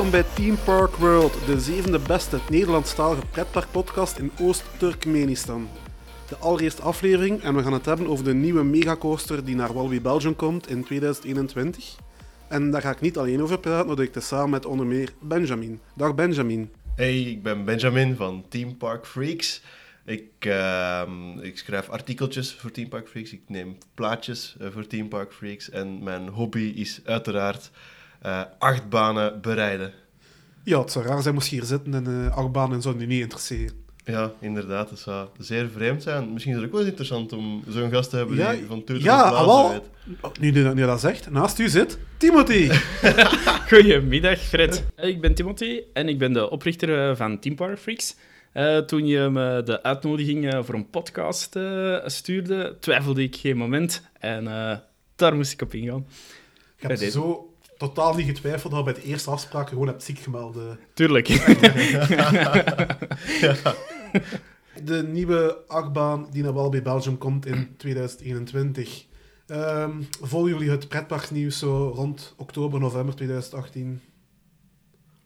Welkom bij Team Park World, de zevende beste Nederlandstalige pretparkpodcast in Oost-Turkmenistan. De allereerste aflevering en we gaan het hebben over de nieuwe megacoaster die naar Walibi Belgium komt in 2021. En daar ga ik niet alleen over praten, maar doe ik samen met onder meer Benjamin. Dag Benjamin. Hey, ik ben Benjamin van Team Park Freaks. Ik, ehm, ik schrijf artikeltjes voor Team Park Freaks. Ik neem plaatjes eh, voor Team Park Freaks. En mijn hobby is uiteraard eh achtbanen bereiden. Ja, het zou raar zijn moest je hier zitten en eh achtbanen en zo nu niet interesseren. Ja, inderdaad. Dat zou zeer vreemd zijn. Misschien is het ook wel eens interessant om zo'n gast te hebben Ja, die van Tour de ja, Plaza alweer. weet. Oh, Nu, nu, nu dat zegt, naast u zit Timothy. Goedemiddag, Fred. Ik ben Timothy en ik ben de oprichter eh, van Team Power Freaks. Eh, toen je me de uitnodiging voor een podcast eh, stuurde, twijfelde ik geen moment. En eh, daar moest ik op ingaan. Ik heb zo totaal niet getwijfeld dat je bij de eerste afspraak gewoon hebt ziek gemeld. eh. Tuurlijk. De nieuwe achtbaan die naar Walibi Belgium komt in 2021. Ehm, volgen jullie het pretparknieuws zo rond oktober, november 2018?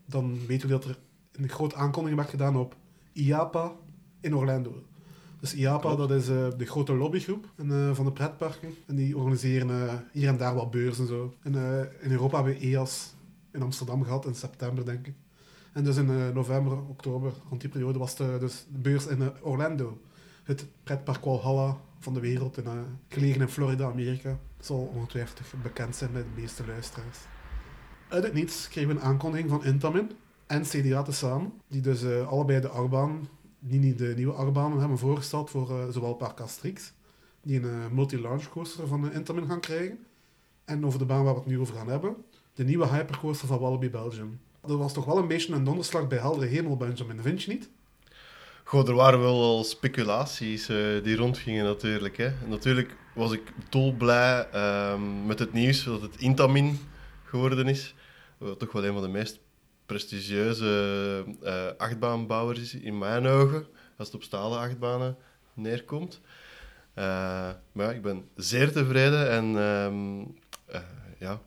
Dan weten jullie dat er een grote aankondiging werd gedaan op IAPA in Orlando. Dus IAPA, dat is eh, de grote lobbygroep en, eh, van de pretparken. En die organiseren eh, hier en daar wat beurzen en zo. En in Europa hebben we EAS in Amsterdam gehad in september, denk ik. En dus in november, oktober, rond die periode, was de, dus de beurs in Orlando. Het pretpark Walhalla van de wereld, in, gelegen in Florida, Amerika. Dat zal ongetwijfeld bekend zijn bij de meeste luisteraars. Uit het niets kregen we een aankondiging van Intamin en CDA tezamen, die dus allebei de achtbaan, die niet de nieuwe achtbanen hebben voorgesteld voor eh, zowel Park Asterix, die een eh, multi-launch coaster van Intamin gaan krijgen, en over de baan waar we het nu over gaan hebben, de nieuwe hypercoaster van Wallaby Belgium. Dat was toch wel een beetje een donderslag bij heldere hemel, Benjamin, vind je niet? Goh, er waren wel al speculaties eh, die rondgingen natuurlijk. Hè. Natuurlijk was ik dolblij ehm met het nieuws dat het Intamin geworden is. Toch wel een van de meest prestigieuze eh, achtbaanbouwers is in mijn ogen. Als het op stalen achtbanen neerkomt. Eh, maar ja, ik ben zeer tevreden en ehm, eh, ja,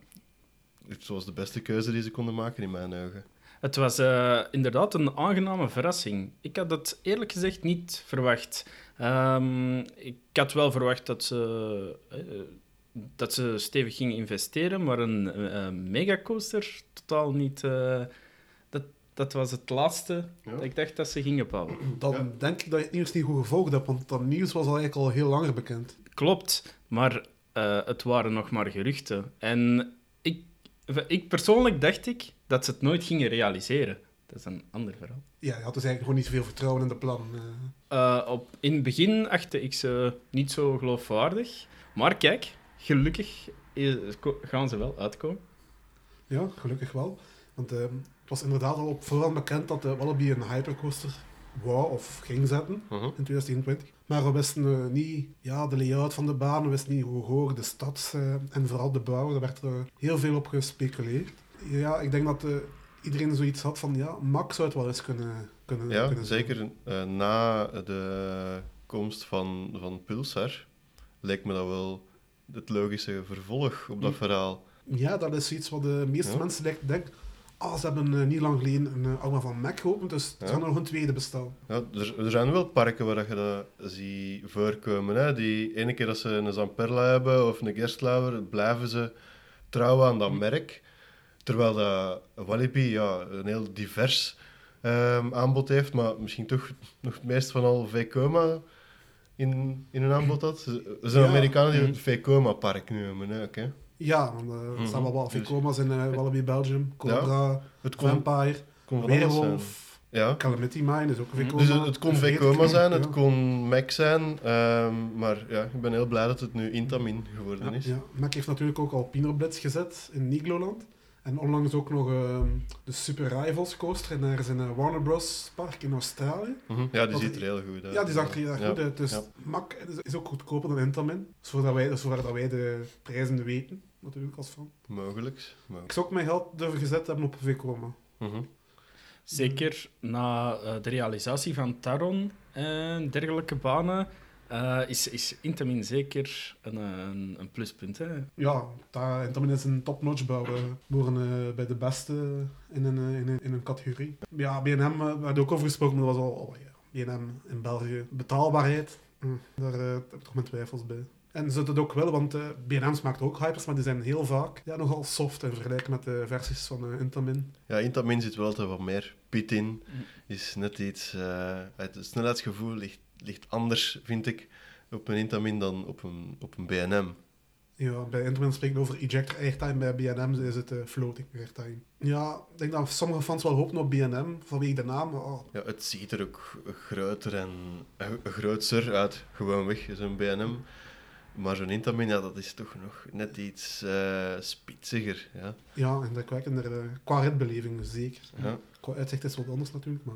het was de beste keuze die ze konden maken in mijn ogen. Het was inderdaad een aangename verrassing. Ik had het eerlijk gezegd niet verwacht. Ehm, ik had wel verwacht dat ze, dat ze stevig gingen investeren, maar een megacoaster totaal niet. Dat, was het laatste Ja. dat ik dacht dat ze gingen bouwen. Dan Ja. denk ik dat je het nieuws niet goed gevolgd hebt, want dat nieuws was al eigenlijk al heel langer bekend. Klopt, maar eh, het waren nog maar geruchten. En ik, ik persoonlijk dacht ik dat ze het nooit gingen realiseren. Dat is een ander verhaal. Ja, je had dus eigenlijk gewoon niet zoveel vertrouwen in de plannen. eh. Eh, op, in het begin achtte ik ze niet zo geloofwaardig. Maar kijk, gelukkig gaan ze wel uitkomen. Ja, gelukkig wel. Want ehm, het was inderdaad al op voorhand bekend dat de Wallaby een hypercoaster wou of ging zetten Mhm. in 2021. Maar we wisten eh, niet ja, de layout van de baan, we wisten niet hoe hoog de stad eh, en vooral de bouw, daar werd er heel veel op gespeculeerd. Ja, ik denk dat eh, iedereen zoiets had van, ja, Max zou het wel eens kunnen, kunnen, Ja, kunnen zeker eh, na de komst van, van Pulsar leek me dat wel het logische vervolg op dat Mm. verhaal. Ja, dat is iets wat de meeste Ja. mensen lijkt denken. Ah, ze hebben eh, niet lang geleden een uh, Alma van Mac geopend, dus er Ja. zou nog een tweede bestaan. Ja, er, er zijn wel parken waar je dat ziet voorkomen. Hè? Die ene keer dat ze een Zamperla hebben of een Gerstlauer, blijven ze trouw aan dat merk. Terwijl dat Walibi ja, een heel divers ehm, aanbod heeft, maar misschien toch nog het meest van al Vekoma in, in hun aanbod had. Er zijn Ja. Amerikanen die Mhm. het Vekoma-park noemen. Hè, hè. Ja, want, er Mhm. staan wel wat Dus- Vicoma's in eh, Wallaby Belgium, Cobra, Het kon, Vampire, kon zijn. Weerwolf, Ja. Calamity Mine is ook een Vicoma. Dus het, het kon Vekoma zijn, ja. het kon Mac zijn, ehm, maar ja, ik ben heel blij dat het nu Intamin geworden is. Ja, Mac heeft natuurlijk ook al Pinoblitz gezet in Nigloland. En onlangs ook nog ehm, de Super Rivals coaster en daar is een eh, Warner Bros. park in Australië. Mhm. Ja, die ziet er heel goed uit. Ja, die zag er heel erg goed uit. Dus. Mac is, ook goedkoper dan Intamin. Zodat wij, dat wij de prijzen weten, natuurlijk als fan. Mogelijk. Ik zou ook mijn geld durven gezet hebben op Vekoma. Mhm. Zeker na eh, de realisatie van Taron en dergelijke banen eh, is, is Intamin zeker een, een, een pluspunt. Hè? Ja, dat, Intamin is een topnotch bouwen. We horen eh, bij de beste in een, eh, in een, in een categorie. Ja, BNM, eh, we hadden ook over gesproken, maar dat was al... Oh, ja. BNM in België. Betaalbaarheid, hm, daar eh, heb ik toch mijn twijfels bij. En ze het ook wel, want eh BNM maakt ook hypers, maar die zijn heel vaak ja, nogal soft in vergelijking met de versies van eh, Intamin. Ja, Intamin zit wel altijd wat meer pit in. Is net iets... eh, het snelheidsgevoel ligt, ligt anders, vind ik, op een Intamin dan op een, op een BNM. Ja, bij Intamin spreken we over ejector airtime, bij BNM is het floating airtime. Ja, ik denk dat sommige fans wel hopen op BNM, vanwege de naam. oh, Ja, het ziet er ook groter en grootser uit, gewoonweg, zo'n BNM. Maar zo'n Intamin, ja, dat is toch nog net iets eh spitsiger. Ja. ja, indrukwekkender. eh, qua ritbeleving zeker. Ja. Qua uitzicht is wat anders natuurlijk, maar...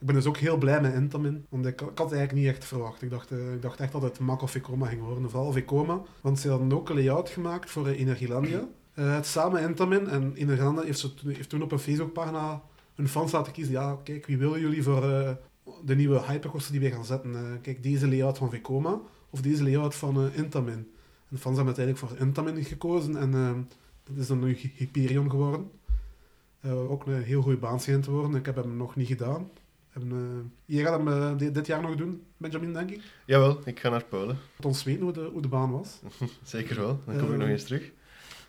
Ik ben dus ook heel blij met Intamin, want ik, ik had het eigenlijk niet echt verwacht. Ik dacht, eh, ik dacht echt dat het Mac of Vekoma ging worden, vooral Vekoma. Want ze hadden ook een layout gemaakt voor uh, Energielandia. Het samen Intamin, en Energielandia heeft, zo, heeft toen op een Facebookpagina hun fans laten kiezen. Ja, kijk, wie willen jullie voor de nieuwe hypercoaster die wij gaan zetten? Kijk, deze layout van Vekoma of deze layout van eh, Intamin. En de fans hebben uiteindelijk voor Intamin gekozen en eh, dat is dan nu Hyperion geworden. Eh, ook een heel goede baan schijnt te worden. Ik heb hem nog niet gedaan. En, je gaat hem di- dit jaar nog doen, Benjamin, denk ik. Jawel, ik ga naar Polen. Laat ons weten hoe de, hoe de baan was. Zeker wel, dan kom ik nog eens terug.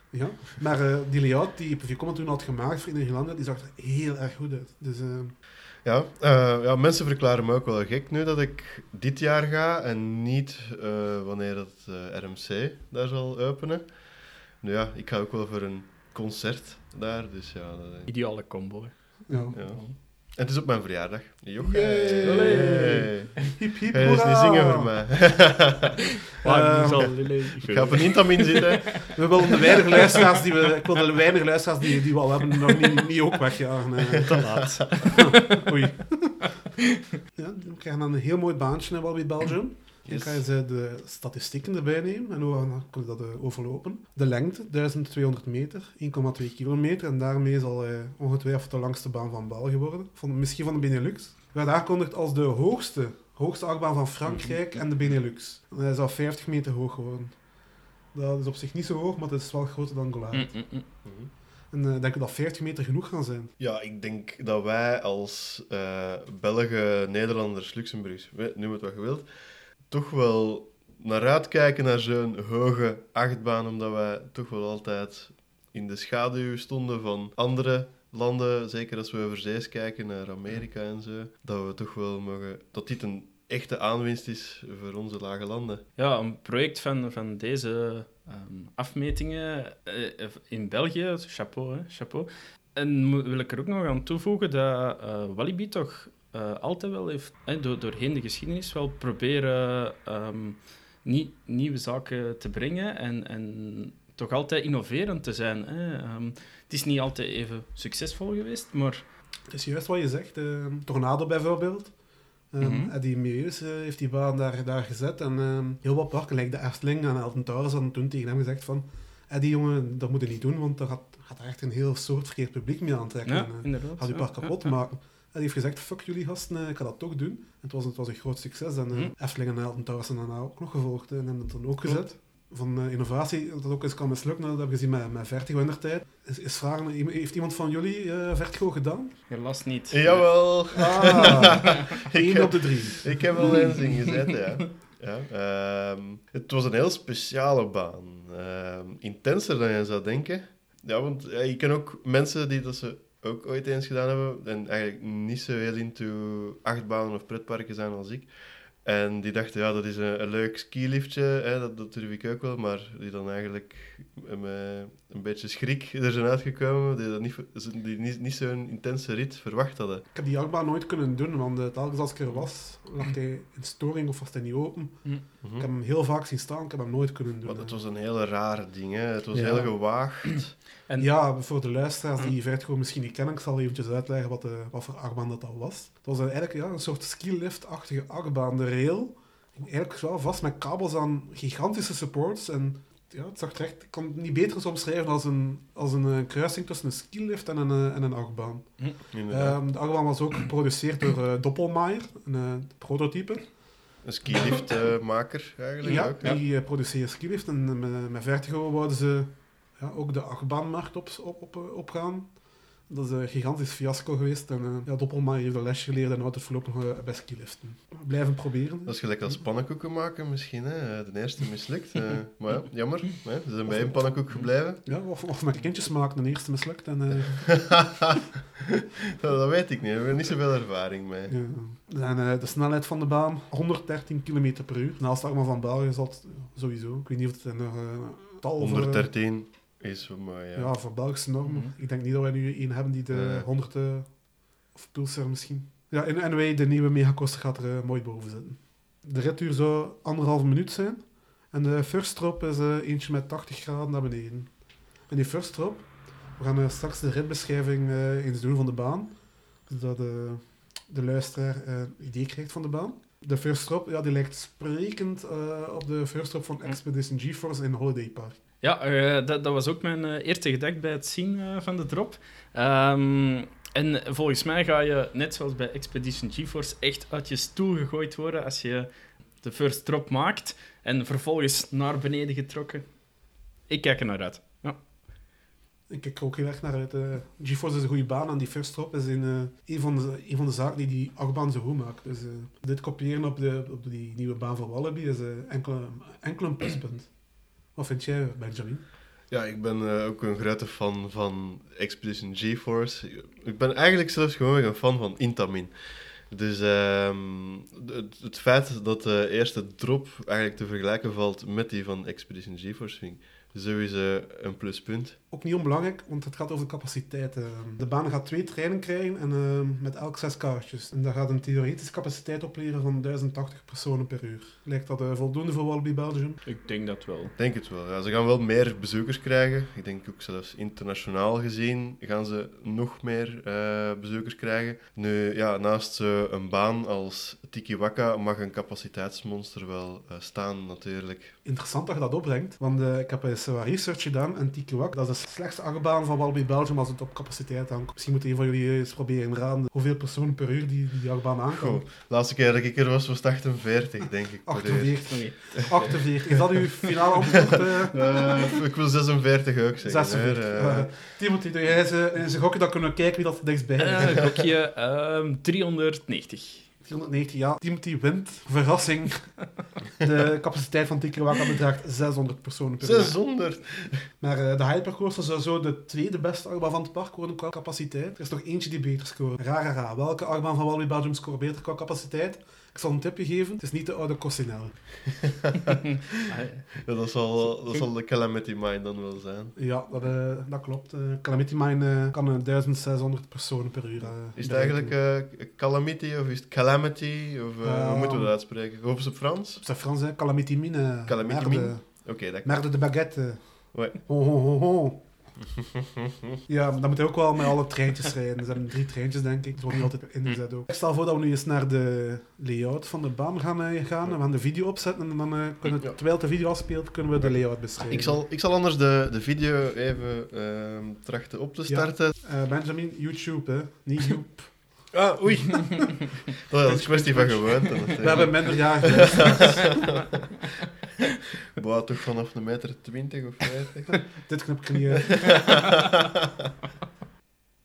Ja. Maar die layout die Vekoma toen had gemaakt voor Nederland, die zag er heel erg goed uit. Dus Ja, eh, ja, mensen verklaren me ook wel gek nu dat ik dit jaar ga en niet eh, wanneer het eh, RMC daar zal openen. Nu ja, ik ga ook wel voor een concert daar, dus ja. dat, Ideale combo. hè. ja. ja. Het is op mijn verjaardag. Joch, Ga je eens niet zingen voor mij. Ah, Eh, nu zal Lille- ik ga op een Intamin zitten. We willen de weinige luisteraars die we, ik wil de weinige luisteraars die, die we al hebben, nog niet, niet ook wegjagen. eh. Te laat. Oei. Ja, we krijgen dan een heel mooi baantje in Walibi Belgium. Dan Yes. kan je ze de statistieken erbij nemen en hoe dan kun je dat eh, overlopen. De lengte, 1200 meter, 1,2 kilometer. En daarmee zal hij ongetwijfeld de langste baan van België worden. Van, misschien van de Benelux. Werd aangekondigd als de hoogste, hoogste achtbaan van Frankrijk en de Benelux. En hij zal 50 meter hoog worden. Dat is op zich niet zo hoog, maar het is wel groter dan Golaert. Mm, mm, mm. Mhm. En eh denk je dat 40 meter genoeg gaan zijn? Ja, ik denk dat wij als eh, Belgen, Nederlanders, Luxemburgers, noem het wat je wilt, toch wel naar uitkijken naar zo'n hoge achtbaan, omdat wij toch wel altijd in de schaduw stonden van andere landen, zeker als we over zees kijken naar Amerika en zo, dat we toch wel mogen, dat dit een echte aanwinst is voor onze lage landen. Ja, een project van, van deze ehm, afmetingen eh, in België, chapeau, hè, chapeau. En wil ik er ook nog aan toevoegen dat eh Walibi toch eh, altijd wel heeft, eh, door, doorheen de geschiedenis, wel proberen ehm, nie- nieuwe zaken te brengen en, en toch altijd innoverend te zijn. Hè. Ehm, het is niet altijd even succesvol geweest, maar Het is juist wat je zegt. eh, Tornado bijvoorbeeld. Um, Mhm. Eddie Meus eh, heeft die baan daar, daar gezet. En ehm, heel wat parken, like de Efteling en Elton Towers, hadden toen tegen hem gezegd van... Eddie, jongen, dat moet je niet doen, want daar gaat, gaat er echt een heel soort verkeerd publiek mee aantrekken. ja, En, eh, gaat je park kapot ja. maken. En die heeft gezegd, fuck jullie gasten, eh, ik ga dat toch doen. En het was, het was een groot succes. En eh Mhm. Efteling en Elton Towers zijn daarna ook nog gevolgd. eh, En hebben het dan ook gezet. Van eh, innovatie, dat dat ook eens kan mislukken, dat heb ik gezien met, met Vertigo in der tijd. Is, is vragen, heeft iemand van jullie eh, Vertigo gedaan? Helaas niet. Jawel! Ah, één op de drie. Ik heb wel eens ingezet, ja. ja ehm, het was een heel speciale baan. Ehm, intenser dan je zou denken. Ja, want ja, je ken ook mensen die dat ze ook ooit eens gedaan hebben en eigenlijk niet zo heel into achtbanen of pretparken zijn als ik. En die dachten, ja, dat is een, een leuk skiliftje, hè, dat, dat durf ik ook wel, maar die dan eigenlijk een beetje schrik er zijn uitgekomen, die, dat niet, die niet, niet zo'n intense rit verwacht hadden. Ik heb die achtbaan nooit kunnen doen, want eh, telkens als ik er was, lag hij in storing of was hij niet open. Mhm. Ik heb hem heel vaak zien staan, ik heb hem nooit kunnen doen. Want het was een heel raar ding, hè. het was Ja. heel gewaagd. En Ja, voor de luisteraars die Vertigo misschien niet kennen, ik zal eventjes uitleggen wat, de, wat voor achtbaan dat al was. Het was eigenlijk ja, een soort skilift-achtige achtbaan. De rail ging eigenlijk wel vast met kabels aan gigantische supports. En ja, het zag echt, ik kan het niet beter omschrijven als een, als een eh, kruising tussen een skilift en een, eh, en een achtbaan. Inderdaad. Ehm, de achtbaan was ook geproduceerd door eh Doppelmayr, een prototype. Een skiliftmaker eigenlijk Ja, ook. die eh, produceren skilift. En met, met Vertigo wouden ze ja, ook de achtbaanmarkt op, op, op, opgaan. Dat is een gigantisch fiasco geweest. En uh, ja, Doppelma heeft een lesje geleerd en houdt het voorlopig nog uh, bij skiliften. Blijven proberen. Dat is gelijk als pannenkoeken maken misschien. Hè? De eerste mislukt. Uh, maar ja, jammer. Hè? Ze zijn bij een pannenkoek gebleven. Ja, of, of met kindjes maken de eerste mislukt. En, dat, dat, weet ik niet. We hebben niet zoveel ervaring mee. Ja. En de snelheid van de baan, 113 km per uur. Naast Arma van België dat sowieso. Ik weet niet of het nog tal 113 is maar ja. ja, voor Belgische normen. Mm -hmm. Ik denk niet dat wij nu één hebben die de. 100 uh, of Pulsar misschien. Ja, en NW, de nieuwe megakoster, gaat er uh, mooi boven zitten. De ritduur zou anderhalve minuut zijn. En de first drop is uh, eentje met 80 graden naar beneden. En die first drop, we gaan straks de ritbeschrijving eens doen van de baan. Zodat de, de luisteraar een idee krijgt van de baan. De first drop, ja, die lijkt sprekend op de first drop van Expedition GeForce in Holiday Park. Ja, uh, dat, dat, was ook mijn uh, eerste gedachte bij het zien uh, van de drop. Um, en volgens mij ga je, net zoals bij Expedition GeForce, echt uit je stoel gegooid worden als je de first drop maakt en vervolgens naar beneden getrokken. Ik kijk er naar uit. Ja. Ik kijk ook heel erg naar uit. GeForce is een goede baan en die first drop is in, een, van de, een van de zaken die die achtbaan zo goed maakt. Dus dit kopiëren op, de, op die nieuwe baan van Wallaby is enkel, enkel een pluspunt. Wat vind jij, Benjamin? Ja, ik ben uh, ook een grote fan van Expedition GeForce. Ik ben eigenlijk zelfs gewoon een fan van Intamin. Dus uh, het, het, feit dat de eerste drop eigenlijk te vergelijken valt met die van Expedition GeForce vind ik sowieso een pluspunt. Ook niet onbelangrijk, want het gaat over de capaciteit. De baan gaat twee treinen krijgen en uh, met elk zes kaartjes. En dat gaat een theoretische capaciteit opleveren van 1080 personen per uur. Lijkt dat uh, voldoende voor Wallaby Belgium? Ik denk dat wel. Ik denk het wel. Ja, ze gaan wel meer bezoekers krijgen. Ik denk ook zelfs internationaal gezien gaan ze nog meer uh, bezoekers krijgen. Nu, ja, naast een baan als Tiki Waka mag een capaciteitsmonster wel uh, staan natuurlijk. Interessant dat je dat opbrengt, want uh, ik heb eens wat research gedaan en Tiki Waka, dat is slechtste achtbaan van Wallaby Belgium als het op capaciteit hangt. Misschien moet een van jullie eens proberen raden hoeveel personen per uur die, die achtbaan aankomt. Oh, laatste keer dat ik er was, was het 48, denk ik. 48. 48. Is dat uw finale antwoord? Uh, ik wil 46 ook zeggen. 46. Uh, Timothy, doe jij zijn gokje, dan kunnen we kijken wie dat het dichtst bij is. Uh, gokje um, 390. 390, ja. Timothy wint. Verrassing. De capaciteit van Tikawaka bedraagt 600 personen per 600? uur. Maar uh, de Hypercoaster zou zo de tweede beste achtbaan van het park worden qua capaciteit. Er is nog eentje die beter scoort. Raar. Welke achtbaan van Walibi Belgium scoort beter qua capaciteit? Ik zal een tipje geven. Het is niet de oude Cossinelle. ja, dat, zal, dat zal de Calamity Mine dan wel zijn. Ja, dat, uh, dat klopt. Uh, Calamity Mine uh, kan 1600 personen per uur. is het eigenlijk Calamity of is het Calamity? Of hoe moeten we dat uitspreken? Of is het Frans? Op zijn Frans, hè? Calamity Mine. Calamity Mine? Oké, okay, dat Merde de baguette. Ouais. Ho, ho, ho, ho. ja, maar dan moet je ook wel met alle treintjes rijden. Er zijn drie treintjes, denk ik. Dat wordt niet altijd ingezet ook. Ik stel voor dat we nu eens naar de layout van de baan gaan, uh, gaan. We gaan de video opzetten en dan uh, kunnen we, terwijl de video afspeelt, kunnen we de layout beschrijven. Ik zal, ik zal anders de, de video even uh, trachten op te starten. Ja. Benjamin, YouTube, hè? Niet Joep. Ah, oei. oh, dat is een kwestie van gewoonte. We hebben minder jaren Boah, toch vanaf een meter 20 of 50? Dit knip ik niet uit.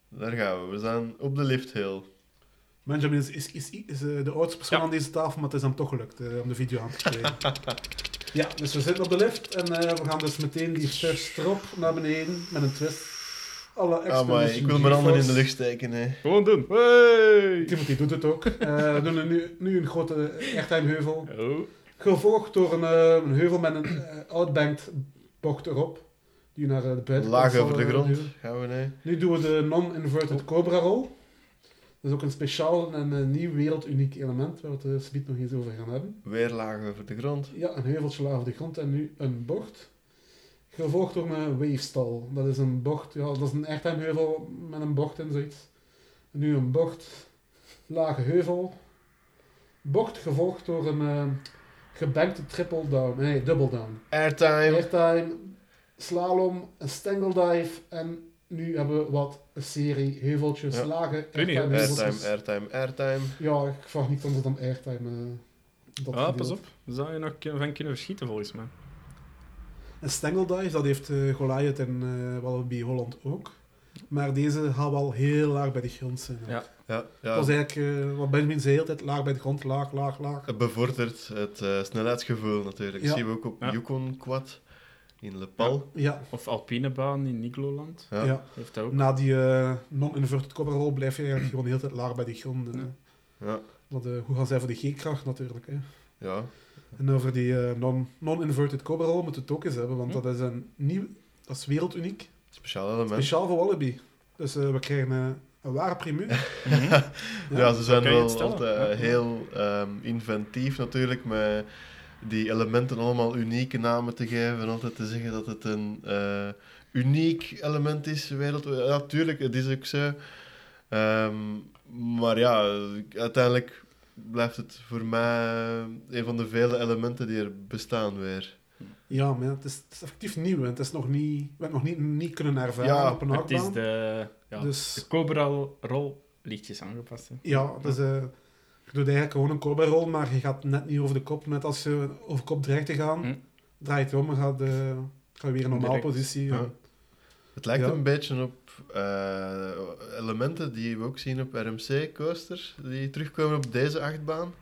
Daar gaan we. We zijn op de lift hill. Benjamin is, is, is, is uh, de oudste persoon ja. aan deze tafel, maar het is hem toch gelukt uh, om de video aan te krijgen. ja, dus we zitten op de lift en uh, we gaan dus meteen die first drop naar beneden met een twist. Alle ah, maar ik wil mijn handen in de lucht steken. Hè. Gewoon doen. Hey! Timothy doet het ook. we doen nu, nu een grote. Oh. Gevolgd door een, uh, een heuvel met een outbanked bocht erop. Die naar uh, de buitenkant Laag over de grond gaan we, nee. Nu doen we de non-inverted cobra roll. Dat is ook een speciaal en een nieuw werelduniek element, waar we het speed nog eens over gaan hebben. Weer laag over de grond. Ja, een heuveltje laag over de grond en nu een bocht. Gevolgd door een wavestall. Dat is een bocht, ja, dat is een airtime heuvel met een bocht en zoiets. En nu een bocht, lage heuvel. Bocht gevolgd door een uh, gebankte triple down, nee, double down. Airtime. Airtime, slalom, een stangle dive en nu hebben we wat een serie heuveltjes, Ja. lage Weet niet, airtime Airtime, airtime, airtime. Ja, ik vraag niet anders dan airtime. Dat Ah, pas op. Daar zou je nog van kunnen verschieten, volgens mij. En Stengeldive, dat heeft eh Goliath en eh Wallaby Holland ook. Maar deze gaat wel heel laag bij de grond zijn. Ja. Ja, ja. Dat was eigenlijk, eh, wat Benjamin zei, altijd laag bij de grond, laag, laag, laag. Het bevordert het eh, snelheidsgevoel natuurlijk. Ja. Dat zien we ook op Ja. Yukon Quad in Le Pal. Ja, Of Alpinebaan in Nigloland. Ja. ja. Heeft dat ook. Na die eh, non-inverted coverroll blijf je eigenlijk gewoon heel tijd laag bij de grond. Ja. Ja. Want, eh, hoe gaan zij voor de G-kracht natuurlijk. Hè. ja. En over die eh, non- non-inverted coverroll moeten we het ook eens hebben, want Hm. dat is een nieuw, dat is werelduniek. Speciaal element. Speciaal voor Wallaby. Dus eh, we krijgen eh, een ware primeur. Ja, ze zijn wel altijd eh, Ja. heel ehm, inventief natuurlijk, met die elementen allemaal unieke namen te geven en altijd te zeggen dat het een eh, uniek element is wereldwijd. Ja, tuurlijk, het is ook zo. Ehm, maar ja, uiteindelijk blijft het voor mij een van de vele elementen die er bestaan weer. Ja, maar het, is, het is effectief nieuw. en Het is nog niet, we hebben het nog niet, niet kunnen ervaren Ja, op een Het is de, ja, Dus de Cobra-rol lichtjes aangepast. Hè. ja, dus, eh, je doet eigenlijk gewoon een coverroll, maar je gaat net niet over de kop. Net als je over kop dreigt te gaan, Hm. draai je het om en gaat, eh, ga je weer in een normale positie. Ja. Het lijkt Ja. een beetje op eh, elementen die we ook zien op RMC-coasters, die terugkomen op deze achtbaan.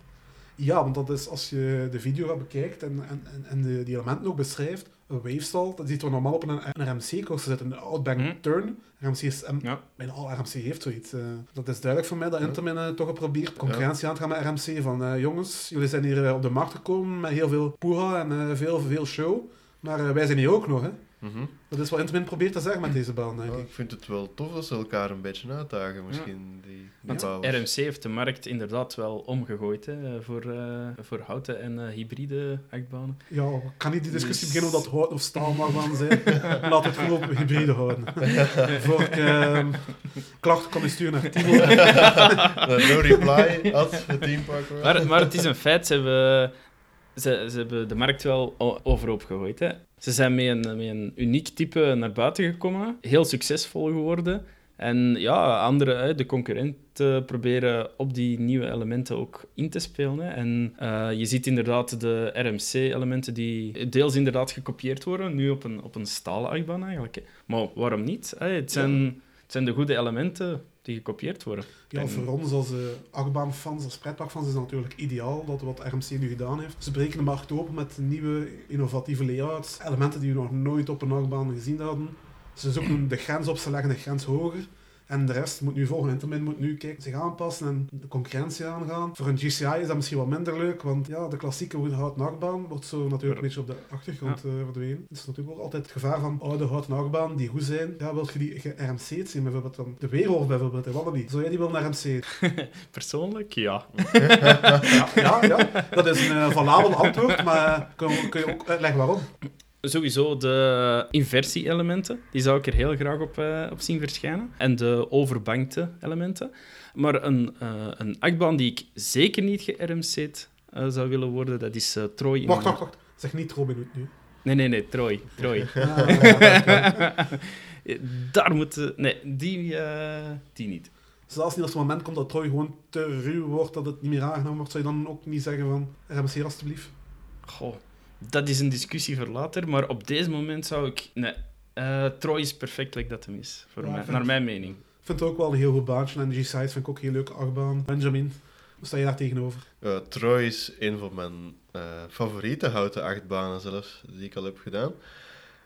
Ja, want dat is als je de video wat bekijkt en, en, en, de, die elementen ook beschrijft, een wavestall, dat ziet er normaal op een, een RMC-coaster zitten, een outbank Hm. turn. RMC is, Ja. bijna al RMC heeft zoiets. eh. dat is duidelijk voor mij dat Intamin eh, toch geprobeerd concurrentie aan te gaan met RMC. Van eh, jongens, jullie zijn hier eh, op de markt gekomen met heel veel poeha en veel, veel show. Maar wij zijn hier ook nog, hè. Mhm. Dat is wat Intamin probeert te zeggen met deze baan, denk Ja, ik. ik vind het wel tof dat ze elkaar een beetje uitdagen, misschien, die, die Want. RMC heeft de markt inderdaad wel omgegooid hè, voor, eh, voor houten en eh, hybride achtbanen. Ja, ik kan niet die discussie Dus- beginnen of dat hout of staal mag van zijn. Laat het gewoon op hybride houden. Voor ik eh, klachten kan je sturen naar Timo. No reply, at het teampark. Maar, maar het is een feit, ze hebben, ze, ze hebben de markt wel overhoop gegooid. Hè. Ze zijn met een, met een uniek type naar buiten gekomen, heel succesvol geworden. En ja, andere, de concurrenten proberen op die nieuwe elementen ook in te spelen. En eh, je ziet inderdaad de RMC-elementen die deels inderdaad gekopieerd worden, nu op een, op een stalen achtbaan eigenlijk. Maar waarom niet? Het, zijn, het zijn de goede elementen die gekopieerd worden. Ja, voor ons als uh, achtbaanfans, als pretparkfans, is het natuurlijk ideaal dat wat RMC nu gedaan heeft. Ze breken de markt open met nieuwe, innovatieve layouts, elementen die we nog nooit op een achtbaan gezien hadden. Ze zoeken de grens op, ze leggen de grens hoger. En de rest moet nu volgen. Intamin moet nu kijken, zich aanpassen en de concurrentie aangaan. Voor een GCI is dat misschien wat minder leuk, want ja, de klassieke houten achtbaan wordt zo natuurlijk een beetje op de achtergrond ja. uh, verdwenen. Het is natuurlijk ook altijd het gevaar van oude houten achtbaan die goed zijn. Ja, wil je die RMC'd zien, bijvoorbeeld dan de Weerwolf bijvoorbeeld, in Wallaby. Zou jij die wel naar RMC? Persoonlijk, ja. ja, ja, ja, dat is een uh, valabel antwoord, maar kun, kun je ook uitleggen waarom? Sowieso de inversie-elementen, die zou ik er heel graag op, uh, op zien verschijnen. En de overbankte elementen. Maar een, uh, een achtbaan die ik zeker niet ge-RMC'd uh, zou willen worden, dat is Troy. Wacht, wacht, wacht. Zeg niet Robin Hood nu. Nee, nee, nee, Troy. Troy. Ah, ja, Daar moet... Nee, die, die niet. Zelfs niet als het moment komt dat Troy gewoon te ruw wordt, dat het niet meer aangenomen wordt, zou je dan ook niet zeggen van RMC alstublieft? Goh, dat is een discussie voor later, maar op deze moment zou ik... Nee, uh, Troy is perfect like dat hem is, voor Ja, mij, vind- naar mijn mening. Ik vind het ook wel een heel goed baantje en de G-Sides vind ik ook heel leuk achtbaan. Benjamin, hoe sta je daar tegenover? Uh, Troy is een van mijn uh, favoriete houten achtbanen zelfs, die ik al heb gedaan.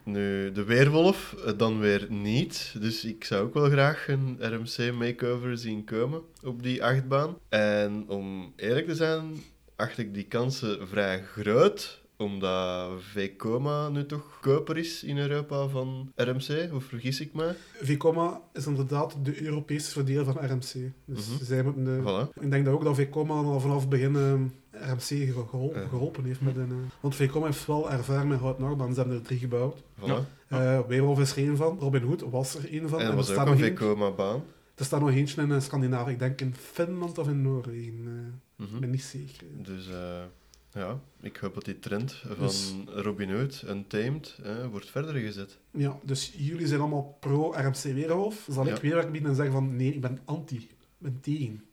Nu, de Weerwolf uh, dan weer niet. Dus ik zou ook wel graag een RMC makeover zien komen op die achtbaan. En om eerlijk te zijn, acht ik die kansen vrij groot omdat Vekoma nu toch koper is in Europa van RMC, of vergis ik me? Vekoma is inderdaad de Europese verdeel van RMC. Dus Mhm. zij moeten de... Voilà. Ik denk dat ook dat Vekoma al vanaf het begin eh, RMC ge- geholpen, heeft met een... eh, want Vekoma heeft wel ervaring met houten achtbaan. Ze hebben er drie gebouwd. Voilà. Eh Weerwolf is er één van. Robin Hood was er één van. En er was staat ook een Vekoma-baan. Er staat nog eentje in eh, Scandinavië. Ik denk in Finland of in Noorwegen. eh, Mhm. Ik ben niet zeker. Dus eh, ja, ik hoop dat die trend van Dus- Robin Hood en Tamed eh, wordt verder gezet. Ja, dus jullie zijn allemaal pro-RMC Weerwolf. Zal Ja. ik weerwerk bieden en zeggen van nee, ik ben anti. Ik ben tegen.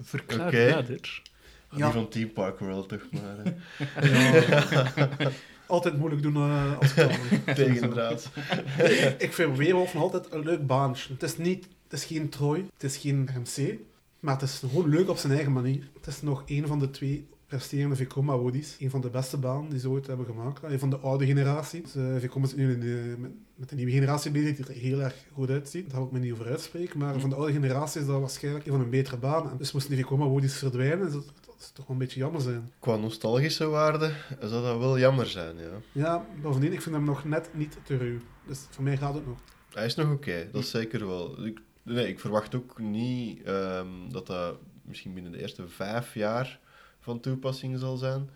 Verklaar Oké. verder. Ja. Die van Team Park World toch maar. Ja. Altijd moeilijk doen eh, als kan. Tegendraad. ik, ik vind Weerwolf nog altijd een leuk baantje. Het is, niet, het is geen Troy, het is geen RMC, maar het is gewoon leuk op zijn eigen manier. Het is nog een van de twee resterende Vekoma. Een van de beste banen die ze ooit hebben gemaakt. Een van de oude generatie. Dus, eh, Vekoma is nu in, eh, met, met de nieuwe generatie bezig, die er heel erg goed uitziet. Daar wil ik me niet over uitspreken. Maar van de oude generatie is dat waarschijnlijk een van een betere banen. En dus moesten die Vekoma Wodies verdwijnen. Dus dat, is toch wel een beetje jammer zijn. Qua nostalgische waarde zou dat wel jammer zijn, ja. Ja, bovendien, ik vind hem nog net niet te ruw. Dus voor mij gaat het nog. Hij is nog oké, dat is zeker wel. Ik, nee, ik verwacht ook niet ehm, dat dat misschien binnen de eerste vijf jaar van toepassing zal zijn.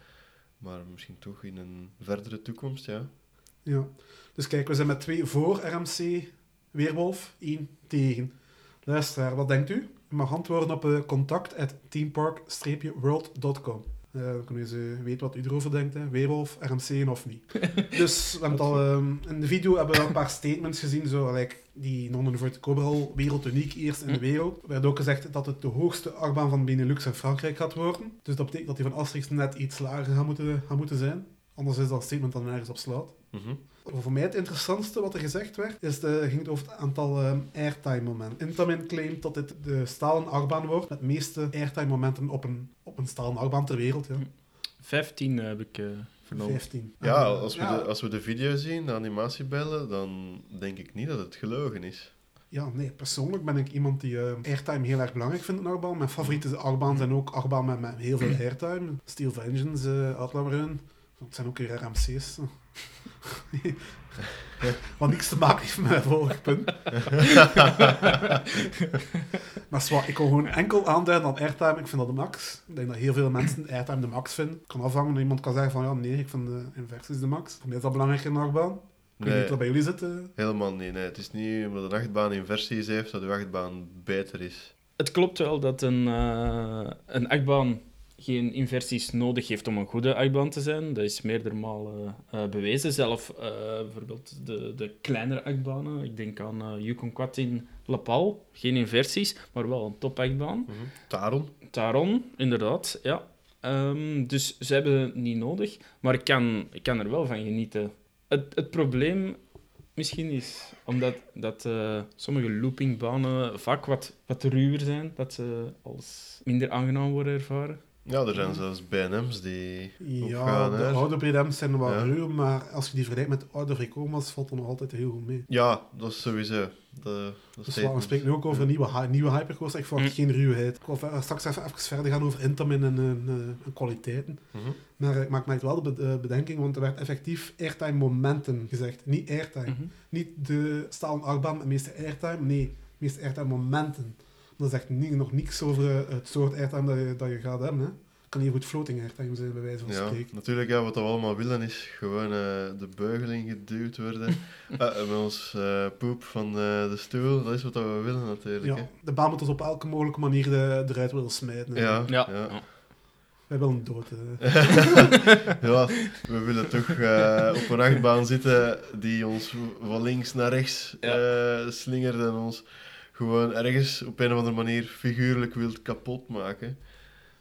Maar misschien toch in een verdere toekomst, ja. Ja. Dus kijk, we zijn met twee voor RMC Weerwolf, één tegen. Luisteraar, wat denkt u? U mag antwoorden op uh, contact.teampark-world.com. Eh, dan kunnen ze weten wat u erover denkt. Hè. Weerwolf, RMC of niet. dus we hebben al, ehm, in de video hebben we al een paar statements gezien. Zo, like, die nonnen voor Cobral werelduniek eerst in de wereld. Er werd ook gezegd dat het de hoogste achtbaan van Benelux en Frankrijk gaat worden. Dus dat betekent dat die van Asterix net iets lager gaat moeten, gaat moeten zijn. Anders is dat statement dan nergens op slaat. Mhm. Voor mij het interessantste wat er gezegd werd, is de, ging het over het aantal ehm, airtime-momenten. Intamin claimt dat dit de stalen achtbaan wordt met de meeste airtime-momenten op een, op een stalen achtbaan ter wereld. Ja. 15 heb ik eh, vernomen. 15. Ja, als we, ja, De, als we de video zien, de animatiebellen, dan denk ik niet dat het gelogen is. Ja, nee, persoonlijk ben ik iemand die eh, airtime heel erg belangrijk vindt in achtbaan. Mijn favoriete achtbaan zijn ook achtbaan met, met heel veel airtime. Steel Vengeance, uh, Outlaw Run. Dat zijn ook weer RMC's. Wat niks te maken heeft met mijn volgende punt. maar zwaar, ik kon gewoon enkel aanduiden aan airtime. Ik vind dat de max. Ik denk dat heel veel mensen airtime de max vinden. Het kan afhangen. Iemand kan zeggen van ja, nee, ik vind de inversies de max. Voor mij is dat belangrijk in een achtbaan. Ik weet Nee. niet wat bij jullie zit. eh. Helemaal niet. Nee. Het is niet omdat een achtbaan inversies heeft dat de achtbaan beter is. Het klopt wel dat een, eh, een achtbaan geen inversies nodig heeft om een goede achtbaan te zijn. Dat is meerdere malen eh, bewezen. Zelf eh, bijvoorbeeld de, de kleinere achtbanen. Ik denk aan eh Yukon Quad in Lapal. Geen inversies, maar wel een topachtbaan. Mhm. Taron? Taron, inderdaad, ja. Ehm, dus ze hebben het niet nodig, maar ik kan, ik kan er wel van genieten. Het, het probleem misschien is omdat dat, sommige loopingbanen vaak wat, wat ruwer zijn, dat ze als minder aangenaam worden ervaren. Ja, er zijn zelfs BM's die Ja, opgaan. de hè. oude BDM's zijn wel Ja. ruw, maar als je die vergelijkt met de oude Vrecoma's, valt dat nog altijd heel goed mee. Ja, dat is sowieso. De, de Dus we spreken nu ook over een nieuwe, nieuwe Hypercoaster. Ik verwacht geen ruwheid. Ik wil ver- straks even, even verder gaan over Intamin en, en, eh, en kwaliteiten. Mhm. Maar eh, ik maak mij wel de be- eh, bedenking, want er werd effectief airtime momenten gezegd. Niet airtime. Mhm. Niet de stalen achtbaan met de meeste airtime, nee, de meeste airtime momenten. Dat zegt niet, nog niks over eh, het soort airtime dat je, dat je gaat hebben. Hè. Het kan hier goed floating airtime zijn, bij wijze van Ja, spreken. natuurlijk, ja, wat we allemaal willen is gewoon eh, de beugel ingeduwd worden. Ah, met ons eh, poep van eh, de stoel, dat is wat we willen natuurlijk. Ja, hè. de baan moet ons op elke mogelijke manier de, eruit willen smijten. Ja, Ja. ja. ja. Wij willen dood. eh. ja, we willen toch eh, op een achtbaan zitten die ons van links naar rechts eh, slingert en ons gewoon ergens op een of andere manier figuurlijk wilt kapot maken.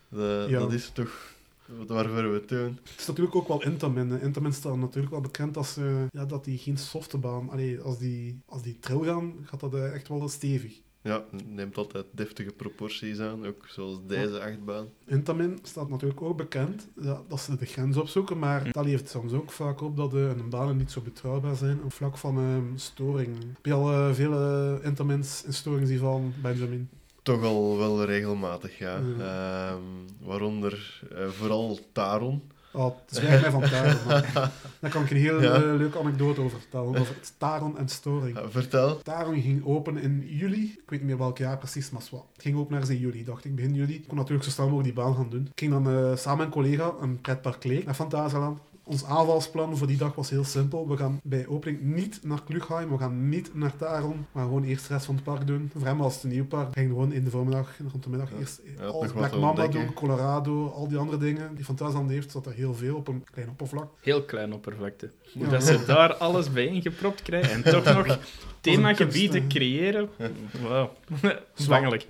De- Ja. Dat is toch wat- waarvoor we het doen. Het is natuurlijk ook wel Intamin. Intamin staat natuurlijk wel bekend als eh, ja, dat die geen softe baan... Allee, als die, als die trail gaan, gaat dat eh, echt wel stevig. Ja, neemt altijd deftige proporties aan, ook zoals deze achtbaan. Intamin staat natuurlijk ook bekend dat, dat ze de grens opzoeken, maar dat levert soms ook vaak op dat de banen niet zo betrouwbaar zijn op vlak van ehm, storing. Heb je al eh, veel eh, Intamins in storing zien van Benjamin? Toch al wel regelmatig, ja. Ja. Ehm, waaronder eh, vooral Taron. Oh, zwijg mij van Taron. Daar kan ik een heel Ja. eh, leuke anekdote over vertellen, over het Taron en storing. Ja, vertel. Taron ging open in juli. Ik weet niet meer welk jaar precies, maar wat. Het ging open ergens in juli, dacht ik, begin juli. Ik kon natuurlijk zo snel mogelijk die baan gaan doen. Ik ging dan eh, samen met een collega een pretpark Leek naar Fantasyland. Ons aanvalsplan voor die dag was heel simpel. We gaan bij opening niet naar Klugheim, we gaan niet naar Taron, maar gewoon eerst de rest van het park doen. Voor hem was het een nieuw park. We gingen gewoon in de voormiddag, rond de middag, Ja. eerst Ja, alles Black Mamba doen, Colorado, al die andere dingen. Die Fantasyland heeft, zat er heel veel op een klein oppervlak. Heel klein oppervlakte. Ja. dat ze daar alles bijeengepropt krijgen en toch nog themagebieden hè. creëren. Wauw. Zwangelijk.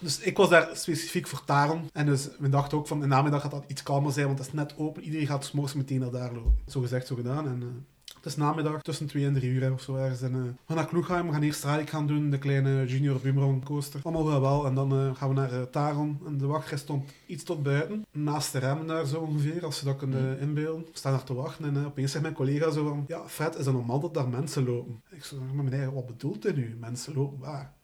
Dus ik was daar specifiek voor Taron. En dus we dachten ook van, in de namiddag gaat dat iets kalmer zijn, want het is net open. Iedereen gaat 's morgens meteen naar daar lopen. Zo gezegd, zo gedaan. En eh, het is namiddag, tussen 2 en 3 uur hè, of zo ergens. En, eh, we gaan naar Kloegheim, we gaan eerst Stralik gaan doen, de kleine junior Boomerang coaster. Allemaal wel wel. En dan eh, gaan we naar Taron. En de wachtrij stond iets tot buiten. Naast de remmen daar zo ongeveer, als je dat kunt eh, inbeelden. We staan daar te wachten en opeens zegt mijn collega zo van... Ja, Fred, is het normaal dat daar mensen lopen? Ik zo, maar meneer, wat bedoelt u nu? Mensen lopen waar?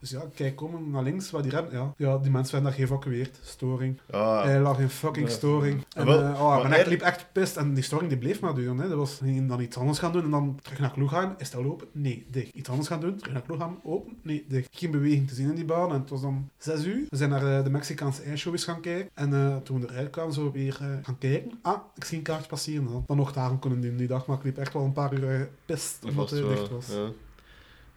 Dus ja, kijk, kom naar links, waar die rem... Ja, ja die mensen werden daar geëvacueerd. Storing. Ah, Hij lag in fucking storing. En Wel, oh, maar mijn nek er- liep echt pist. En die storing die bleef maar duren. Hè. Dat was dan iets anders gaan doen en dan terug naar Kloegheim. Is dat open? Nee, dicht. Iets anders gaan doen, terug naar Kloegheim. Open? Nee, dicht. Geen beweging te zien in die baan. En het was dan zes uur. We zijn naar eh, de Mexicaanse ijsshow eens gaan kijken. En eh, toen we eruit kwamen, zo weer gaan kijken. Ah, ik zie een kaartje passeren. Dan, dan nog daarom kunnen doen die dag. Maar ik liep echt wel een paar uur pist dat omdat het dicht was. Ja.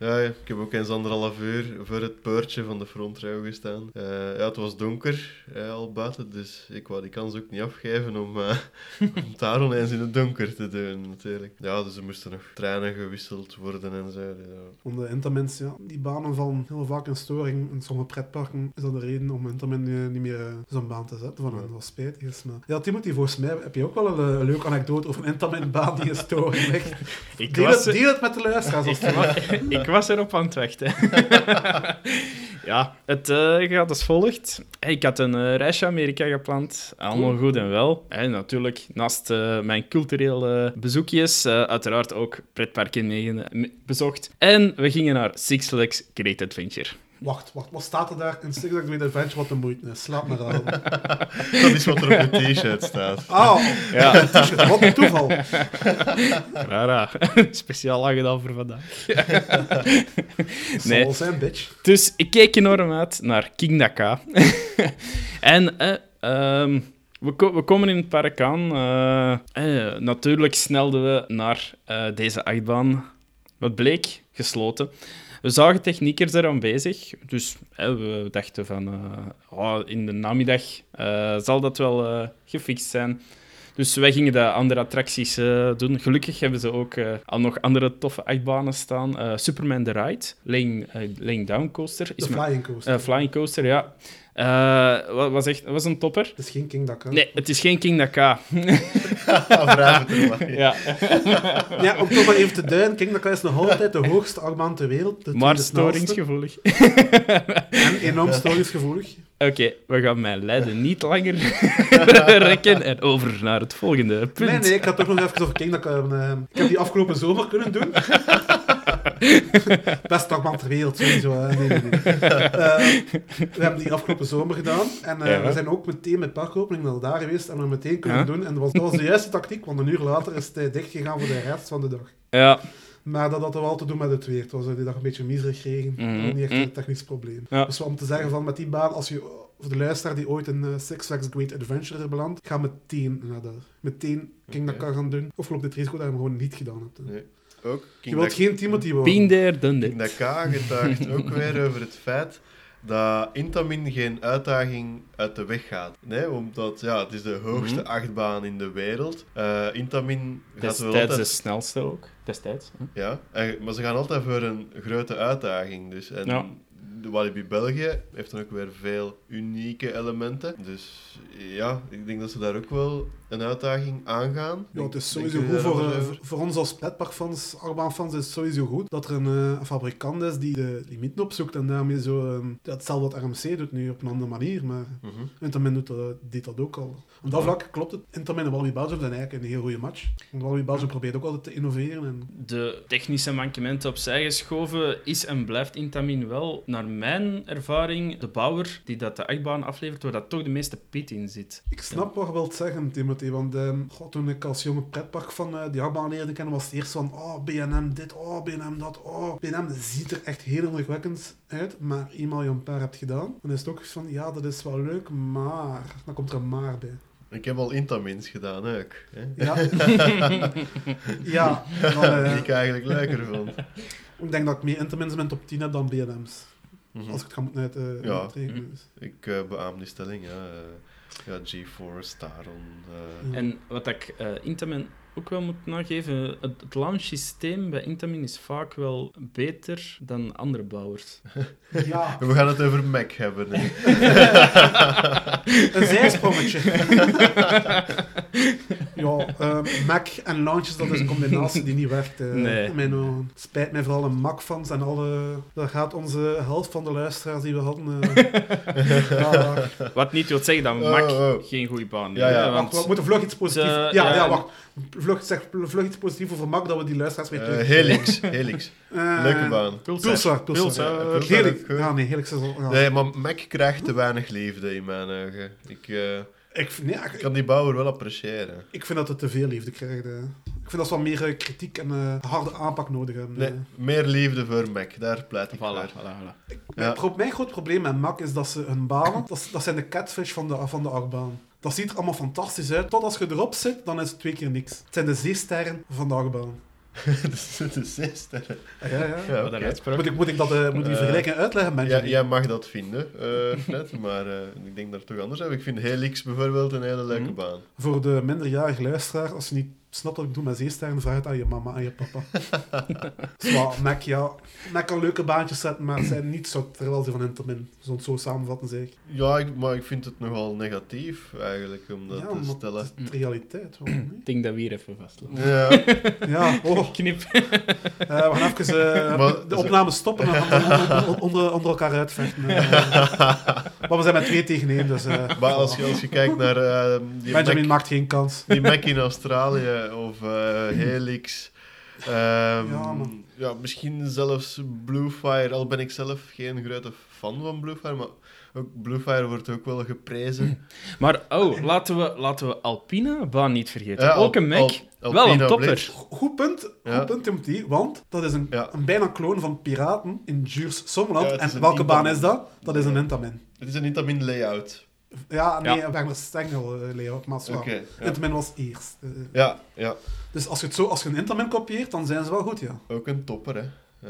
Ja, ja, ik heb ook eens anderhalf uur voor het poortje van de frontrouw gestaan. Eh, ja, het was donker al buiten, dus ik wou die kans ook niet afgeven om, eh om Taron eens in het donker te doen, natuurlijk. Ja, dus er moesten nog treinen gewisseld worden en zo. Ja. Om de Intermins, ja, die banen vallen heel vaak in storing. In sommige pretparken is dat de reden om Intermin niet meer eh, zo'n baan te zetten. Van, Ja. Dat was spijtig is. Maar... Ja, Timothy, volgens mij heb je ook wel een, leuke anekdote over een Intermin-baan die in storing ligt. Ik Deel, was, het, deel het met de luisteraars. Als wa- ik was erop aan het wachten. ja, het eh, gaat als volgt. Ik had een eh, reisje Amerika gepland. Allemaal goed en wel. En natuurlijk, naast eh, mijn culturele bezoekjes, uiteraard ook pretparken bezocht. En we gingen naar Six Flags Great Adventure. Wacht, wacht, wat staat er daar in Six Great Adventure wat de moeite is? Slaap me aan. Dat is wat er op je t-shirt staat. Ah, Ja, t-shirt, wat een toeval. rara. Speciaal aangedaan voor vandaag. Nee. zal zijn, bitch. Dus ik keek enorm uit naar King Daka. en eh, ehm, we, ko- we komen in het park aan. eh, eh, natuurlijk snelden we naar eh, deze achtbaan. Wat bleek? Gesloten. We zagen techniekers eraan bezig. Dus eh, we dachten van... eh, oh, in de namiddag eh, zal dat wel eh, gefixt zijn. Dus wij gingen de andere attracties doen. Gelukkig hebben ze ook al nog andere toffe achtbanen staan. Superman The Ride, Laying, laying Down Coaster. De Is mijn- flying coaster. flying Coaster, ja. Eh, wa- was echt, was een topper. Het is geen King hè. Nee, het is geen King Daka. Vraag het maar. ja. Ja, om toch maar even te duiden, King Duck is nog altijd de hoogste achtbaan ter wereld. De Maar storingsgevoelig. En enorm storingsgevoelig. Oké, we gaan mijn lijden niet langer rekken en over naar het volgende punt. Nee, nee, ik had toch nog even over King Duck. eh, ik heb die afgelopen zomer kunnen doen. Best achtbaan ter wereld, sowieso. Nee, nee, nee. Eh, we hebben die afgelopen zomer gedaan. En eh, Ja. we zijn ook meteen met parkopening naar daar geweest en we meteen kunnen Ja. doen. En dat was, dat was de juiste tactiek, want een uur later is het eh, dichtgegaan voor de rest van de dag. Ja, Maar dat had wel te doen met het weer. Het was eh, die dag een beetje miserig regen. Dat was niet echt mhm. een technisch probleem. Ja. Dus om te zeggen van met die baan, als je voor de luisteraar die ooit in eh, Six Flags Great Adventure belandt, ga meteen naar daar. Meteen King Oké. Dakar gaan doen. Of loop dit risico dat je hem gewoon niet gedaan hebt. Nee. Ook Je wilt geen Timothy worden. been there, done King. Daka getuigt ook weer over het feit dat Intamin geen uitdaging uit de weg gaat. Nee, omdat ja, het is de hoogste Mhm. achtbaan in de wereld. Eh Intamin gaat wel Destijds de altijd... snelste ook. Destijds. hè. Ja, en- maar ze gaan altijd voor een grote uitdaging. Dus. En Ja. de Walibi België heeft dan ook weer veel unieke elementen. Dus ja, ik denk dat ze daar ook wel een uitdaging aangaan. Ja, het is sowieso denk goed voor, eh, voor, ons als pretparkfans, achtbaanfans, is het sowieso goed dat er een, eh, een fabrikant is die de limieten opzoekt en daarmee zo... eh, ja, hetzelfde wat RMC doet nu op een andere manier, maar Mhm. Intermin doet dat, deed dat ook al. Op dat vlak klopt het. Intermin en Walibi Belgium zijn eigenlijk een heel goede match. Want Walibi Belgium probeert ook altijd te innoveren. En De technische mankementen opzij geschoven is en blijft Intamin wel, naar mijn ervaring, de bouwer die dat de achtbaan aflevert, waar dat toch de meeste pit in zit. ik snap wat je wilt zeggen, Timothy. Want ehm, goh, toen ik als jonge pretpark van eh, die achtbaan leerde kennen, was het eerst van oh, BNM dit, oh, BNM dat, oh. BNM ziet er echt heel indrukwekkend uit, maar eenmaal je een paar hebt gedaan, dan is het ook van ja, dat is wel leuk, maar... Dan komt er een maar bij. Ik heb al Intamins gedaan ook. Hè? Ja, ja dan, eh, Die ik eigenlijk leuker vond. ik denk dat ik meer Intermins in mijn top 10 heb dan BNM's. Mhm. Als ik het ga moeten uit, eh, Ja. dus. Ik beaam die stelling, ja. Ja, GeForce, Taron. Ja. En wat ik eh Intamin ook wel moet nageven, het, het launch-systeem bij Intamin is vaak wel beter dan andere bouwers. Ja, We gaan het over Mac hebben. hè. een zijsprongetje. Ja, ehm, Mac en launches, dat is een combinatie die niet werkt. eh, Nee. in mijn ogen. Spijt mij vooral de Mac-fans en alle... Daar gaat onze helft van de luisteraars die we hadden... eh, ja, Wat niet wil zeggen dat Oh, Mac oh. geen goede baan Ja, ja. want we moeten vlug iets positiefs... Ja, ja, wacht. Vlug, zeg, vlug iets positiefs over Mac, dat we die luisteraars weer Eh, terug... Helix, Helix. Eh, Leuke baan. Pulsar. Pulsar, Helix. Ja, nee, Helix is al... ja. Nee, maar Mac krijgt te weinig liefde in mijn ogen. Ik eh, Ik, nee, ik, kan die bouwer wel appreciëren. ik vind dat het te veel liefde krijgt. eh. Ik vind dat ze wat meer eh, kritiek en eh, harde aanpak nodig hebben. Nee, meer liefde voor Mac, daar pleit ik Voilà, voor. voilà, voilà. Ja. Mijn, mijn groot probleem met Mac is dat ze hun banen, dat, dat zijn de catfish van de, van de achtbaan. Dat ziet er allemaal fantastisch uit. Tot als je erop zit, dan is het twee keer niks. Het zijn de zeesterren van de achtbaan. de, de zesde. Ja, ja, ja. Ja, uitspraak. Moet ik, moet ik, dat, eh, moet ik die Eh, vergelijking uitleggen, Ja, Benjamin? jij mag dat vinden, eh, net, maar eh, ik denk dat het toch anders is. Ik vind Helix bijvoorbeeld een hele leuke Mhm. baan. Voor de minderjarige luisteraar, als je niet snapt wat ik doe met zeesterren, vraag het aan je mama en je papa. Zwaar, Mac, ja. Mac kan leuke baantjes zetten, maar zijn niet zo terwijl ze van Intamin. Zo het zo samenvatten, zeg ik. Ja, ik, maar ik vind het nogal negatief eigenlijk om dat ja, te maar stellen. het is de realiteit. niet? Ik denk dat we hier even vastlopen. Ja, Ja, oh, Knip. Eh, we gaan even eh, Maar- de opname stoppen en onder, onder, onder elkaar uitvechten. eh. maar we zijn met twee tegen één, dus... eh, maar als je, als je kijkt naar eh, die, Benjamin Mac, maakt geen kans. die Mac in Australië of eh, Helix. ehm, Ja, man. ja, misschien zelfs Bluefire, al ben ik zelf geen grote fan van Bluefire, maar ook Bluefire wordt ook wel geprezen. Maar oh, laten we, laten we Alpina baan niet vergeten. Ja, Ook een Mac. Al- wel een topper. Goed punt, Ja. goed punt Timothy, want dat is een, Ja. een bijna kloon van Piraten in Jurs is en welke baan is dat? Dat is een Intamin. Het is een Intamin layout. Ja, nee, Ja. een Wagner Stengel layout, maar zwaar. Oké. ja. Intamin was eerst. Ja, ja, dus als je, het zo, als je een Intamin kopieert, dan zijn ze wel goed, ja. ook een topper, hè. Eh,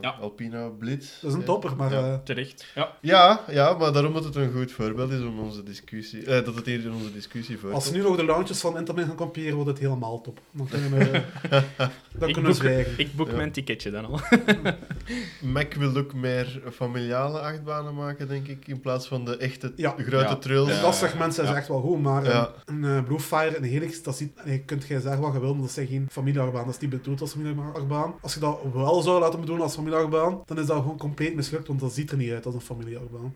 Ja. Alpina Blitz. Dat is een topper, maar... Ja. eh, Terecht. Ja. Ja, ja, maar daarom dat het een goed voorbeeld is om onze discussie, eh, dat het hier in onze discussie Als voorkomt. ze nu nog de launches van Intamin gaan kopiëren, wordt het helemaal top. Dan kunnen we, dan Ik kunnen we boek, zwijgen. ik boek Ja. mijn ticketje dan al. Mac wil ook meer familiale achtbanen maken, denk ik, in plaats van de echte Ja. grote Ja. trails. Ja. dat segment zijn ze echt wel goed, maar Ja. een, een eh, Bluefire en Helix, dat ziet, nee, kunt jij zeggen wat je wil, maar dat zijn geen familieachtbaan. Dat is niet bedoeld als familieachtbaan. Als je dat wel zou laten bedoelen als familieachtbaan, dan is dat gewoon compleet mislukt, want dat ziet er niet uit als een familieachtbaan.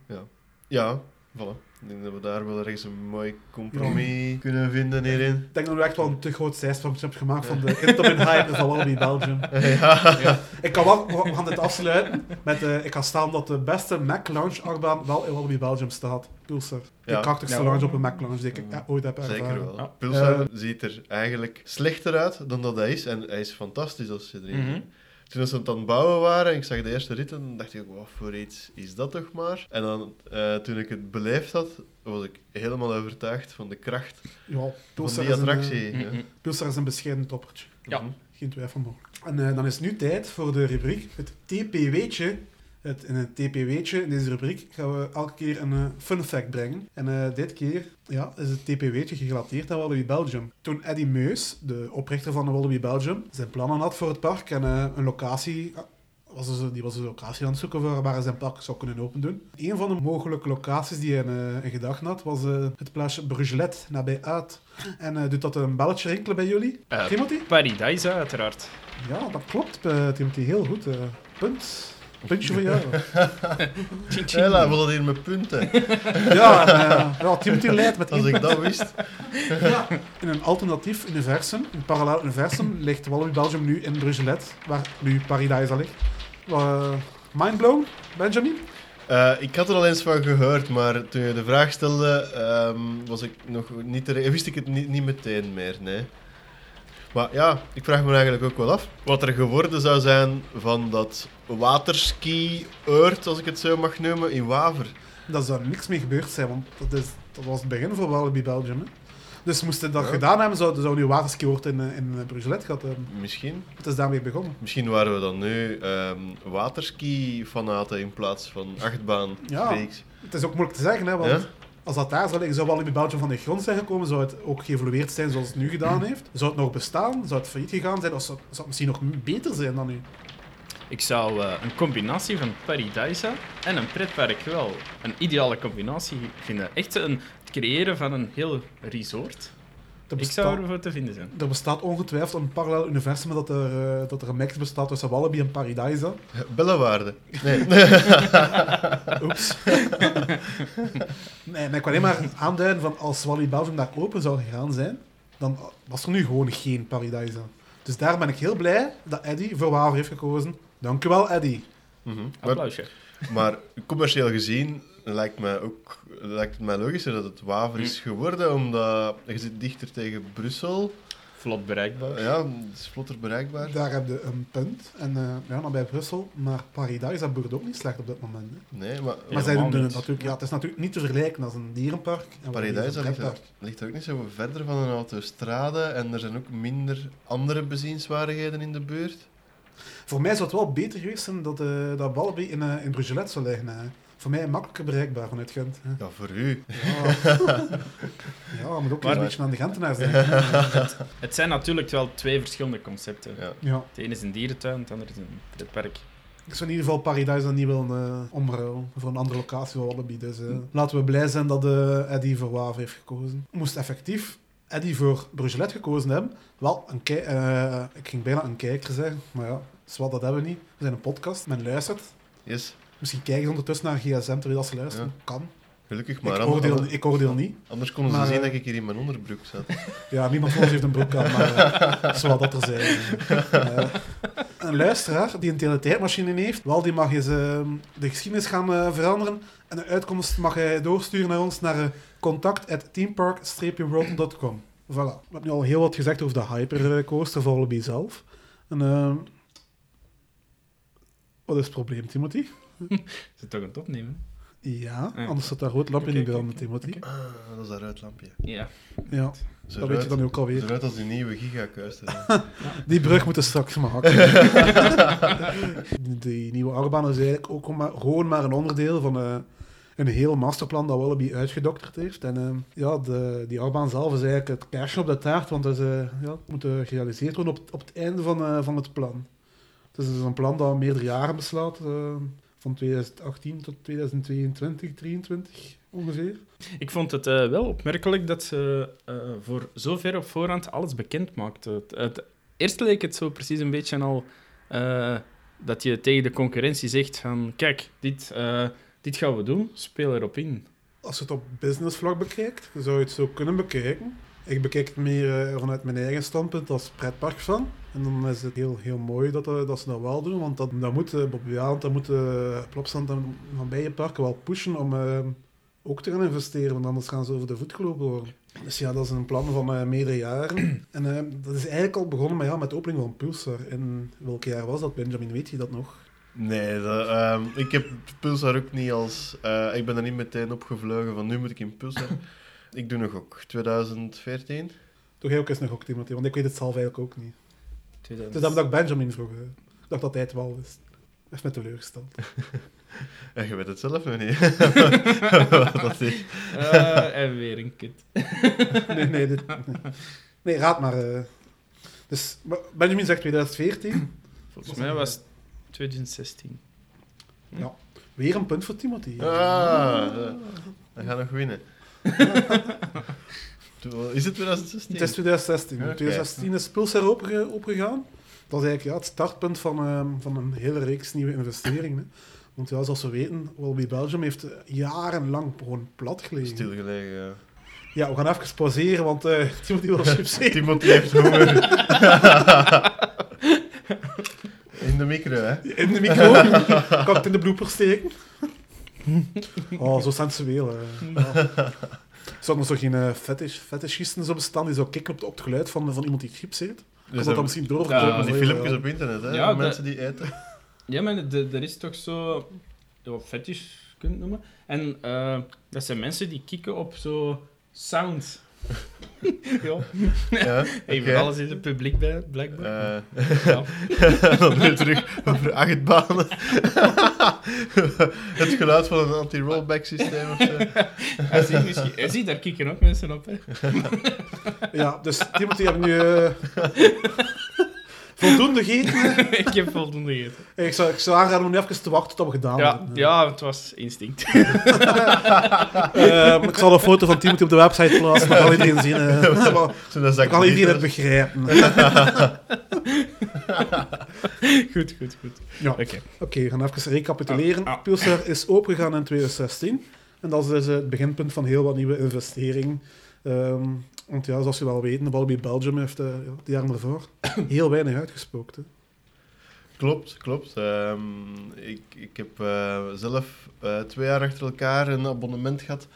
Ja, voilà. Ik denk dat we daar wel ergens een mooi compromis kunnen vinden hierin. Ik denk dat we echt wel een te groot zijsprongje hebben gemaakt van de Intamin hype van Wallaby Belgium. ja. Ik kan wel, we gaan dit afsluiten met, eh, ik ga staan dat de beste Mac Launch achtbaan wel in Wallaby Belgium staat. Pulsar. De Ja. krachtigste Ja. launch op een Mac Launch die ik eh, ooit heb ervaren. Zeker wel. Ja. Pulsar Eh, ziet er eigenlijk slechter uit dan dat hij is. En hij is fantastisch als je erin Mhm. zit. Toen ze het aan het bouwen waren en ik zag de eerste ritten, dacht ik, wat voor iets is dat toch maar? En dan, eh, toen ik het beleefd had, was ik helemaal overtuigd van de kracht Ja, van die is, een, eh, attractie. ja. Pulsar is een bescheiden toppertje. Ja. Geen twijfel mogelijk. En eh, dan is het nu tijd voor de rubriek het TP-weetje. Het, in het TP-weetje, in deze rubriek, gaan we elke keer een eh, fun fact brengen. En eh, dit keer ja, is het TP-weetje gerelateerd aan Wallaby Belgium. Toen Eddie Meus, de oprichter van de Wallaby Belgium, zijn plannen had voor het park en eh, een locatie... ah, Was dus, die was een locatie aan het zoeken voor waar hij zijn park zou kunnen open doen. Een van de mogelijke locaties die hij in, in gedachten had, was het plaatsje Brugelet, nabij Uit. En doet dat een belletje rinkelen bij jullie? Timothy? Paradise, uiteraard. Ja, dat klopt, Timothy. Heel goed. punt. Puntje voor jou. Hela, we hadden hier met punten. ja, eh, ja, Timothy leidt met Als ik dat wist. Ja. In een alternatief universum, een parallel universum, ligt Wallaby Belgium nu in Brugelet, waar nu Paradise ligt. Uh, mindblown, Benjamin? Eh, ik had er al eens van gehoord, maar toen je de vraag stelde, ehm, was ik nog niet te, wist ik het niet, niet meteen meer. Nee. Maar ja, ik vraag me eigenlijk ook wel af wat er geworden zou zijn van dat waterski-oord, als ik het zo mag noemen, in Waver. Daar zou niks mee gebeurd zijn, want dat, is, dat was het begin voor Wallaby Belgium. Hè. Dus moesten dat Ja. gedaan hebben, zou, zou nu waterskioord in, eh, in eh, Brugelet gehad hebben. Misschien. Het is daarmee begonnen. Misschien waren we dan nu ehm waterski-fanaten in plaats van achtbaan Ja. Het is ook moeilijk te zeggen, hè, want Ja? Als dat daar zou liggen, zou Walibi Belgium van de grond zijn gekomen, zou het ook geëvolueerd zijn zoals het nu gedaan heeft? Zou het nog bestaan? Zou het failliet gegaan zijn? Of zou, zou het misschien nog beter zijn dan nu? Ik zou eh, een combinatie van Paradisa en een pretpark wel een ideale combinatie vinden. Echt een, het creëren van een heel resort. Er Ik zou ervoor te vinden zijn. er bestaat ongetwijfeld een parallel universum dat er, eh, dat er een mix bestaat tussen Wallaby en Paradisa. Bellenwaarde. Nee. Oeps. nee, maar ik wil alleen maar aanduiden van als Walibi Belgium daar open zou gegaan zijn, dan was er nu gewoon geen Paradisa. Dus daar ben ik heel blij dat Eddie voor Waver heeft gekozen. Dank u wel, Eddie. Mhm. Maar, Applausje. maar commercieel gezien lijkt, mij ook, lijkt het mij logischer dat het Waver is geworden, omdat je zit dichter tegen Brussel. Vlot bereikbaar. Ja, het is vlotter bereikbaar. Daar heb je een punt. En eh ja, dan bij Brussel. Maar Paradise boert ook niet slecht op dit moment. Hè. Nee, maar Maar zij doen het natuurlijk, ja, het is natuurlijk niet te vergelijken als een dierenpark. En is ligt, ook niet zo verder van een autostrade en er zijn ook minder andere bezienswaardigheden in de buurt. Voor mij zou het wel beter geweest zijn dat, eh dat Wallaby in, eh in Brugelet zou liggen. hè. Voor mij makkelijker bereikbaar vanuit Gent. hè. Ja, voor u. Ja, ja moet ook Maar- een beetje aan de Gentenaars denken. Het zijn natuurlijk wel twee verschillende concepten. Ja. Ja. Het ene is een dierentuin, het andere is een pretpark. Ik zou in ieder geval Paradise dan niet willen eh, omruilen voor een andere locatie Wallaby. Dus eh, laten we blij zijn dat eh Eddie voor Waver heeft gekozen. Moest effectief Eddie voor Brugelet gekozen hebben. Wel, een kei- eh, ik ging bijna een kijker zeggen, maar ja, wat, dat hebben we niet. We zijn een podcast, men luistert. Yes, Misschien kijken ze ondertussen naar gsm terwijl ze luisteren. Kan. gelukkig. Maar ik, anders, oordeel, ik oordeel niet. anders konden ze Maar, zien eh, dat ik hier in mijn onderbroek zat. Ja, niemand van ons heeft een broek aan, maar uh, zoals dat er zijn. Eh, een luisteraar die een teletijdmachine heeft, wel, die mag eens eh, de geschiedenis gaan eh, veranderen. En de uitkomst mag hij doorsturen naar ons naar contact.teampark-world.com. Voilà. We hebben nu al heel wat gezegd over de hypercoaster Wallaby zelf. En, uh, wat is het probleem, Timothy? Is het toch een opnemen? Ja, Ja. anders staat dat rood lampje Oké, niet oké, branden, Timothy. oké. Ah, dat is dat uitlampje. Ja. Ja, Zo dat weet je dan ook alweer. Zo uit als die nieuwe gigakuisten. Die brug moeten straks maken. die nieuwe achtbaan is eigenlijk ook maar, gewoon maar een onderdeel van eh, een heel masterplan dat Wallaby uitgedokterd heeft. En eh, ja, de, die achtbaan zelf is eigenlijk het kerstje op de taart, want dat is, eh, ja, het moet gerealiseerd worden op, op het einde van, van het plan. Het is dus een plan dat meerdere jaren beslaat, eh, van 2018 tot 2022, 2023 ongeveer. Ik vond het eh, wel opmerkelijk dat ze eh, voor zo ver op voorhand alles bekend maakte. Het, het- eerst leek het zo precies een beetje al eh, dat je tegen de concurrentie zegt van kijk, dit, dit gaan we doen, speel erop in. Als je het op businessvlak bekijkt, zou je het zo kunnen bekijken. Ik bekijk het meer vanuit mijn eigen standpunt als pretparkfan. En dan is het heel, heel mooi dat, eh, dat ze dat wel doen, want dat, dat moet uh, Bob Wialand, dat moet uh, Plopsland en van bijenparken wel pushen om uh, ook te gaan investeren, want anders gaan ze over de voet gelopen worden. Dus ja, dat is een plan van uh, meerdere jaren. En uh, dat is eigenlijk al begonnen met, ja, met de opening van Pulsar. En welk jaar was dat, Benjamin? Weet je dat nog? Nee, dat, uh, ik heb Pulsar ook niet als... Ik ben er niet meteen opgevlogen van nu moet ik in Pulsar. ik doe nog ook 2014. Doe jij ook eens nog ook, Timothy? Want ik weet het zelf eigenlijk ook niet. 2000... Dus dat dat ik Benjamin vroeg. Ik dacht dat hij het wel wist. Heeft me teleurgesteld. Ja, je weet het zelf nog niet. Wat dat is. Uh, en weer een kut. nee, nee, dit, nee. nee, raad maar. Uh. Dus Benjamin zegt 2014. Volgens mij was het 2016. Ja, weer een punt voor Timothy. Ah, hij gaat nog winnen. Is het 2016? Het is 2016. Okay. 2016 is Pulsar opge opgegaan. Dat is eigenlijk ja, het startpunt van, uh, van een hele reeks nieuwe investeringen. Want ja, zoals we weten, Wallaby Belgium heeft jarenlang gewoon plat gelegen. Stilgelegen, ja. Ja, we gaan even pauzeren, want uh, Timothy wil chips eten. Timothy heeft honger. in de micro, hè? In de micro. kan het in de blooper steken? oh, zo sensueel. Uh. Ja. Zou er zo geen uh, fetish, fetishisten zo bestaan die zo kikken op, op het geluid van, van iemand die chips eet? Kan dat dan misschien door? Ja, die filmpjes op internet, hè? Ja, mensen die eten. Ja, maar er is toch zo... Ja, fetish kun je het noemen. En uh, dat zijn mensen die kikken op zo sound. Ja. Ja, oké. Alles is het publiek bij, blijkbaar. Eh, Ja. dan weer terug over achtbanen. het geluid van een anti-rollback systeem of zo. Hij ziet, misschien, hij ziet, daar kikken ook mensen op. Hè. Ja, dus Timothy heeft nu eh, voldoende gegeten. ik heb voldoende gegeten. Ik zou, ik zou aanraden om nu even te wachten tot we gedaan Ja, hebben. ja, het was instinct. Eh, ik zal een foto van Timothy op de website plaatsen, dan kan iedereen zien. eh, maar Zo'n dan kan iedereen het begrijpen. goed, goed, goed. Ja. Oké. Oké, we gaan even recapituleren. Ah, ah. Is opengegaan in 2016. En dat is dus het beginpunt van heel wat nieuwe investeringen. Ehm, want ja, zoals je wel weet, de Wallaby Belgium heeft eh, ja, de jaren ervoor heel weinig uitgespookt. Hè. Klopt, klopt. Ehm, ik, ik heb eh, zelf eh, twee jaar achter elkaar een abonnement gehad.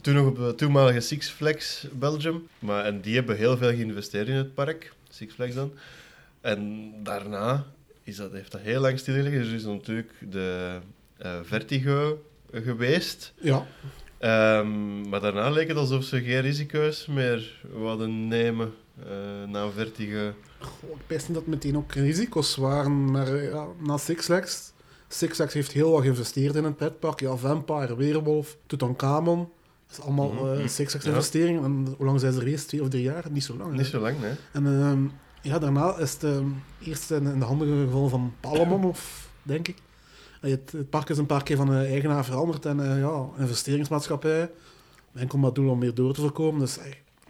Toen nog op de toenmalige Six Flags Belgium. Maar, en die hebben heel veel geïnvesteerd in het park, Six Flags dan. En daarna is dat, heeft dat heel lang stilgelegen. Dus er is natuurlijk de eh, Vertigo geweest. Ja, Ehm, maar daarna leek het alsof ze geen risico's meer wilden nemen eh, na Vertigo. Goh, ik wist niet dat het meteen ook risico's waren, maar ja, na Six Flags... Six Flags heeft heel wat geïnvesteerd in het pretpark. Ja, Vampire, Weerwolf, Tutankhamon. Dat is allemaal Mhm. eh, Six Flags Ja. investeringen. En hoe lang zijn ze er geweest? Twee of drie jaar? Niet zo lang. hè. Niet zo lang, hè? En ehm, ja, daarna is het ehm, eerst in, in de handen gevallen van Palamon, of, denk ik. Het, het park is een paar keer van de eigenaar veranderd en eh, ja, investeringsmaatschappij. Enkel maar doel om meer door te voorkomen. Dus eh,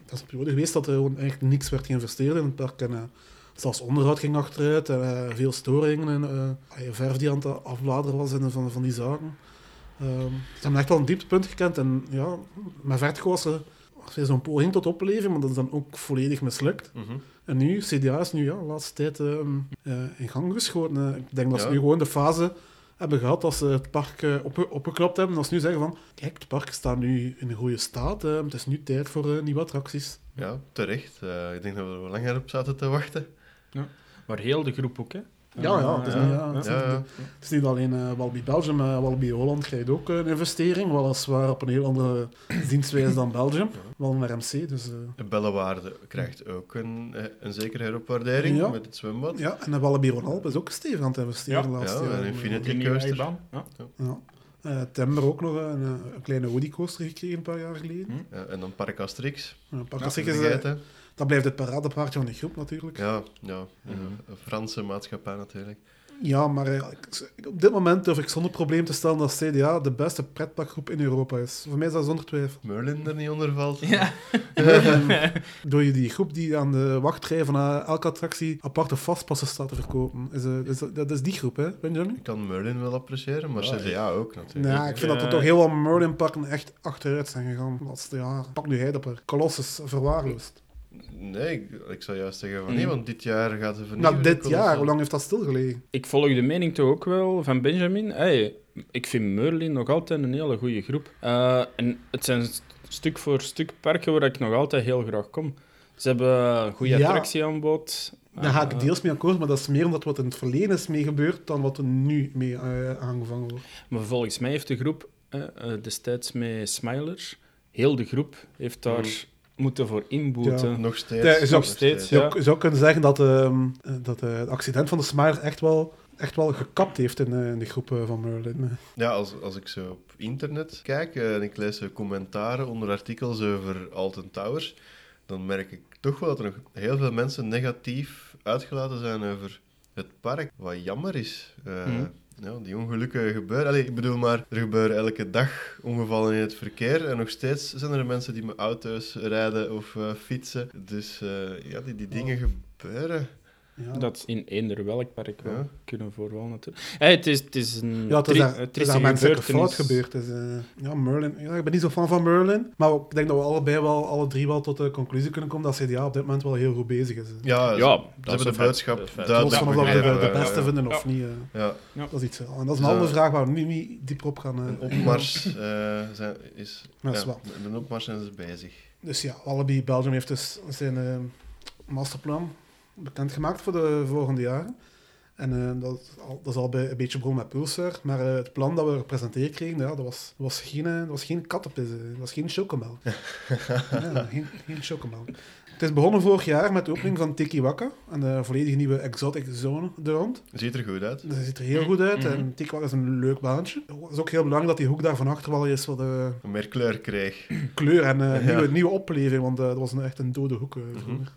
dat is een periode geweest dat er gewoon echt niks werd geïnvesteerd in het park. En, eh, zelfs onderhoud ging achteruit, en, veel storingen en verf die aan het afbladeren was en van, van die zaken. Ehm, ze hebben echt wel een dieptepunt gekend en ja, met Vertigo was er zo'n poging tot opleving, maar dat is dan ook volledig mislukt. Mhm. En nu, CDA is nu ja, de laatste tijd ehm, eh, in gang geschoten. Ik denk dat ze Ja. nu gewoon de fase hebben gehad dat ze het park eh, op, opgeklopt hebben. Dat ze nu zeggen van, kijk, het park staat nu in een goede staat. eh, het is nu tijd voor eh, nieuwe attracties. Ja, terecht. Eh, ik denk dat we er wel langer op zaten te wachten. Maar heel de groep ook, hè? Ja, ja, het is niet- ja, het is Ja, ja. Het is niet alleen eh Walibi Belgium, maar Walibi Holland krijgt ook eh, een investering. Weliswaar op een heel andere dienstwijze dan Belgium. Wel een RMC, dus... eh, De Bellewaarde krijgt ook een, eh, een zekere heropwaardering Ja. met het zwembad. ja, en de Walibi Ronalp is ook stevig aan het investeren Ja, de laatste ja, Infinity Ook een nieuwe Coaster. Ja. Ja. Eh, Timber ook nog een, eh, een kleine Woody coaster gekregen een paar jaar geleden. Hm. Ja, en dan Park Asterix. Ja, Park Ja, Asterix niet is, eh. Dat blijft het paradepaardje van de groep natuurlijk. Ja, Ja, ja, Mhm. een Franse maatschappij natuurlijk. maar eh, ik- op dit moment durf ik zonder probleem te stellen dat CDA de beste pretparkgroep in Europa is. Voor mij is dat zonder twijfel. Merlin er niet onder valt. Ja. Door je die groep die aan de wachtrij van elke attractie aparte vastpassen staat te verkopen. Is, eh, is, dat- is die groep, hè, Benjamin? Ik kan Merlin wel appreciëren, maar Ja, CDA ook natuurlijk. Ja, ik vind dat er Ja. toch heel wat Merlin-parken echt achteruit zijn gegaan de laatste jaren. Pak nu hij dat er. Colossus, verwaarloosd. Nee, ik, ik zou juist zeggen van nee, want dit jaar gaat ze vernieuwen. Nou, dit jaar, hoe lang heeft dat stilgelegen? Ik volg de mening toch ook wel van Benjamin. Hey, ik vind Merlin nog altijd een hele goede groep. Eh, en het zijn st- stuk voor stuk parken waar ik nog altijd heel graag kom. Ze hebben een goede Ja. attractieaanbod. Daar ga ik Eh, deels mee akkoord, maar dat is meer omdat wat in het verleden is mee gebeurd dan wat er nu mee eh, aangevangen wordt. Maar volgens mij heeft de groep eh, eh, destijds met Smiler, heel de groep heeft daar Mhm. Moeten voor inboeten. Ja. Nog steeds. Ja, is ook steeds, Je Ja. zou- je zou kunnen zeggen dat, ehm, eh, dat eh, het accident van de Smiler echt wel, echt wel gekapt heeft in, eh, in de groep eh, van Merlin. Ja, als, als ik zo op internet kijk en ik lees commentaren onder artikels over Alton Towers, dan merk ik toch wel dat er nog heel veel mensen negatief uitgelaten zijn over het park. Wat jammer is. Eh, Mhm. Ja, die ongelukken gebeuren. Allee, ik bedoel maar, er gebeuren elke dag ongevallen in het verkeer en nog steeds zijn er mensen die met auto's rijden of eh, fietsen. Dus eh, ja, die, die dingen gebeuren. Ja. Dat in eender welk park wel Ja. kunnen voorvallen natuurlijk. Hey, het, is, het is een Ja, het is daar, een het is daar fout gebeurd. Dus, eh, ja, Merlin, ja, ik ben niet zo fan van Merlin, maar ik denk dat we allebei wel, alle drie wel tot de conclusie kunnen komen dat CDA op dit moment wel heel goed bezig is. Ja, Ja, dat ze is hebben de boodschap is duidelijk van of dat we de, Ja, beste ja. vinden of Ja. niet. eh, Ja. dat is iets. eh, En dat is een andere vraag waar we nu niet dieper op gaan. eh, Een opmars eh, zijn, is... Dat is ja, wel. met een opmars zijn ze bezig. Dus ja, Wallaby Belgium heeft dus zijn eh, masterplan bekendgemaakt voor de volgende jaren. En eh, dat, is al, dat is al bij, een beetje begonnen met Pulsar. Maar eh, het plan dat we gepresenteerd kregen, ja, dat, was, dat, was geen, eh, dat was geen kattenpis. Dat was geen chocomel. ja, geen, geen chocomel. Het is begonnen vorig jaar met de opening van Tiki Waka. En de volledige nieuwe exotic zone er rond. Ziet er goed uit. Dat ziet er heel goed uit. Mhm. En Tiki Waka is een leuk baantje. Het is ook heel belangrijk dat die hoek daar van achter wel eens wat eh, Meer kleur kreeg. kleur en Ja. nieuwe, nieuwe opleving. Want dat was een, echt een dode hoek. eh, vroeger.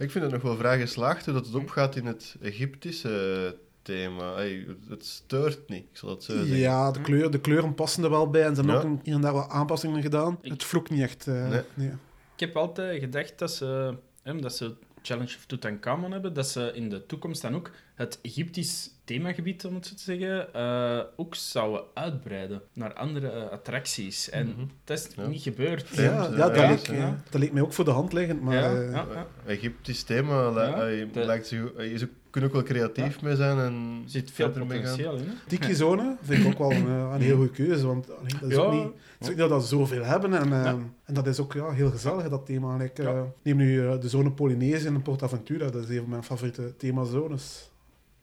Ik vind het nog wel vrij geslaagd hoe dat het opgaat in het Egyptische thema. Hey, het steurt niet, ik zal het zo zeggen. Ja, de, kleur, de kleuren passen er wel bij. En ze hebben Ja. ook hier en daar wat aanpassingen gedaan. Ik- Het vloekt niet echt. eh, Nee. nee. Ik heb altijd gedacht dat ze, hè, omdat ze Challenge of Tutankhamon hebben, dat ze in de toekomst dan ook het Egyptisch themagebied, om het zo te zeggen, eh, ook zouden uitbreiden naar andere eh, attracties. En Mhm. dat is Ja. niet gebeurd. Ja, ja, dat, ja, leek, ja. eh, dat leek mij ook voor de hand liggend. Maar Ja, eh, ja, ja. Egyptisch thema, li- Ja, hey, de- lijkt ze, hey, ze kunnen ook wel creatief mee zijn en Er zit veel potentieel in. hè. Tiki Zone vind ik ook wel een, eh, een heel goede keuze. Want allee, dat is Ja. ook niet, het is ook niet dat we zoveel hebben. En, eh, Ja. en dat is ook ja, heel gezellig, dat thema. Ik eh, Ja. neem nu eh, de zone Polynesië en PortAventura. Dat is een van mijn favoriete themazones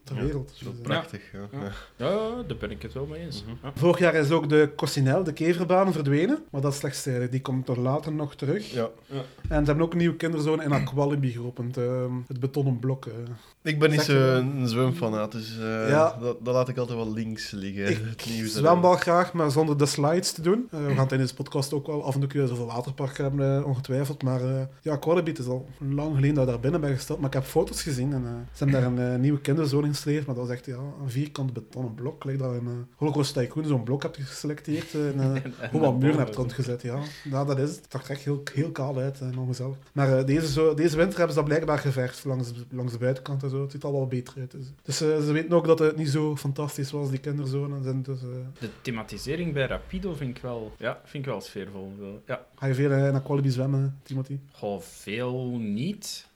ter Ja, wereld. Dat is wel Dus, eh, prachtig. Ja. Ja. Ja. Ja, daar ben ik het wel mee eens. Mhm. Ja. Vorig jaar is ook de Cossinel, de keverbaan, verdwenen. Maar dat is slechts tijdelijk. Die komt er later nog terug. Ja. En ze hebben ook een nieuwe kinderzone in Aqualibi geopend. eh, het betonnen blok. eh. Ik ben niet zo'n zwemfanaat, dus eh, Ja. dat, dat laat ik altijd wel links liggen. Ik het nieuws zwem wel graag, maar zonder de slides te doen. Eh, we gaan het in deze podcast ook wel af en toe keer over waterparken hebben, eh, ongetwijfeld. Maar eh ja, Aqualibi is al lang geleden dat ik daar binnen ben gesteld. Maar ik heb foto's gezien en eh, ze hebben daar een eh, nieuwe kinderzone Maar dat was echt ja, een vierkant betonnen blok. Lijkt dat een uh, Holocaust Tycoon zo'n blok hebt geselecteerd. eh, en eh, gewoon wat muren hebt rondgezet. Ja, ja dat is het. Het zag echt heel, heel kaal uit en ongezellig. Maar deze, zo, deze winter hebben ze dat blijkbaar geverfd langs, langs de buitenkant en zo. Het ziet al wel beter uit. Dus, dus ze weten ook dat het niet zo fantastisch was, die kinderzones. En dus, De thematisering bij Rapido vind ik wel, ja, vind ik wel sfeervol. Ja. Ga je veel naar Qualibi zwemmen, Timothy? Goh, veel niet,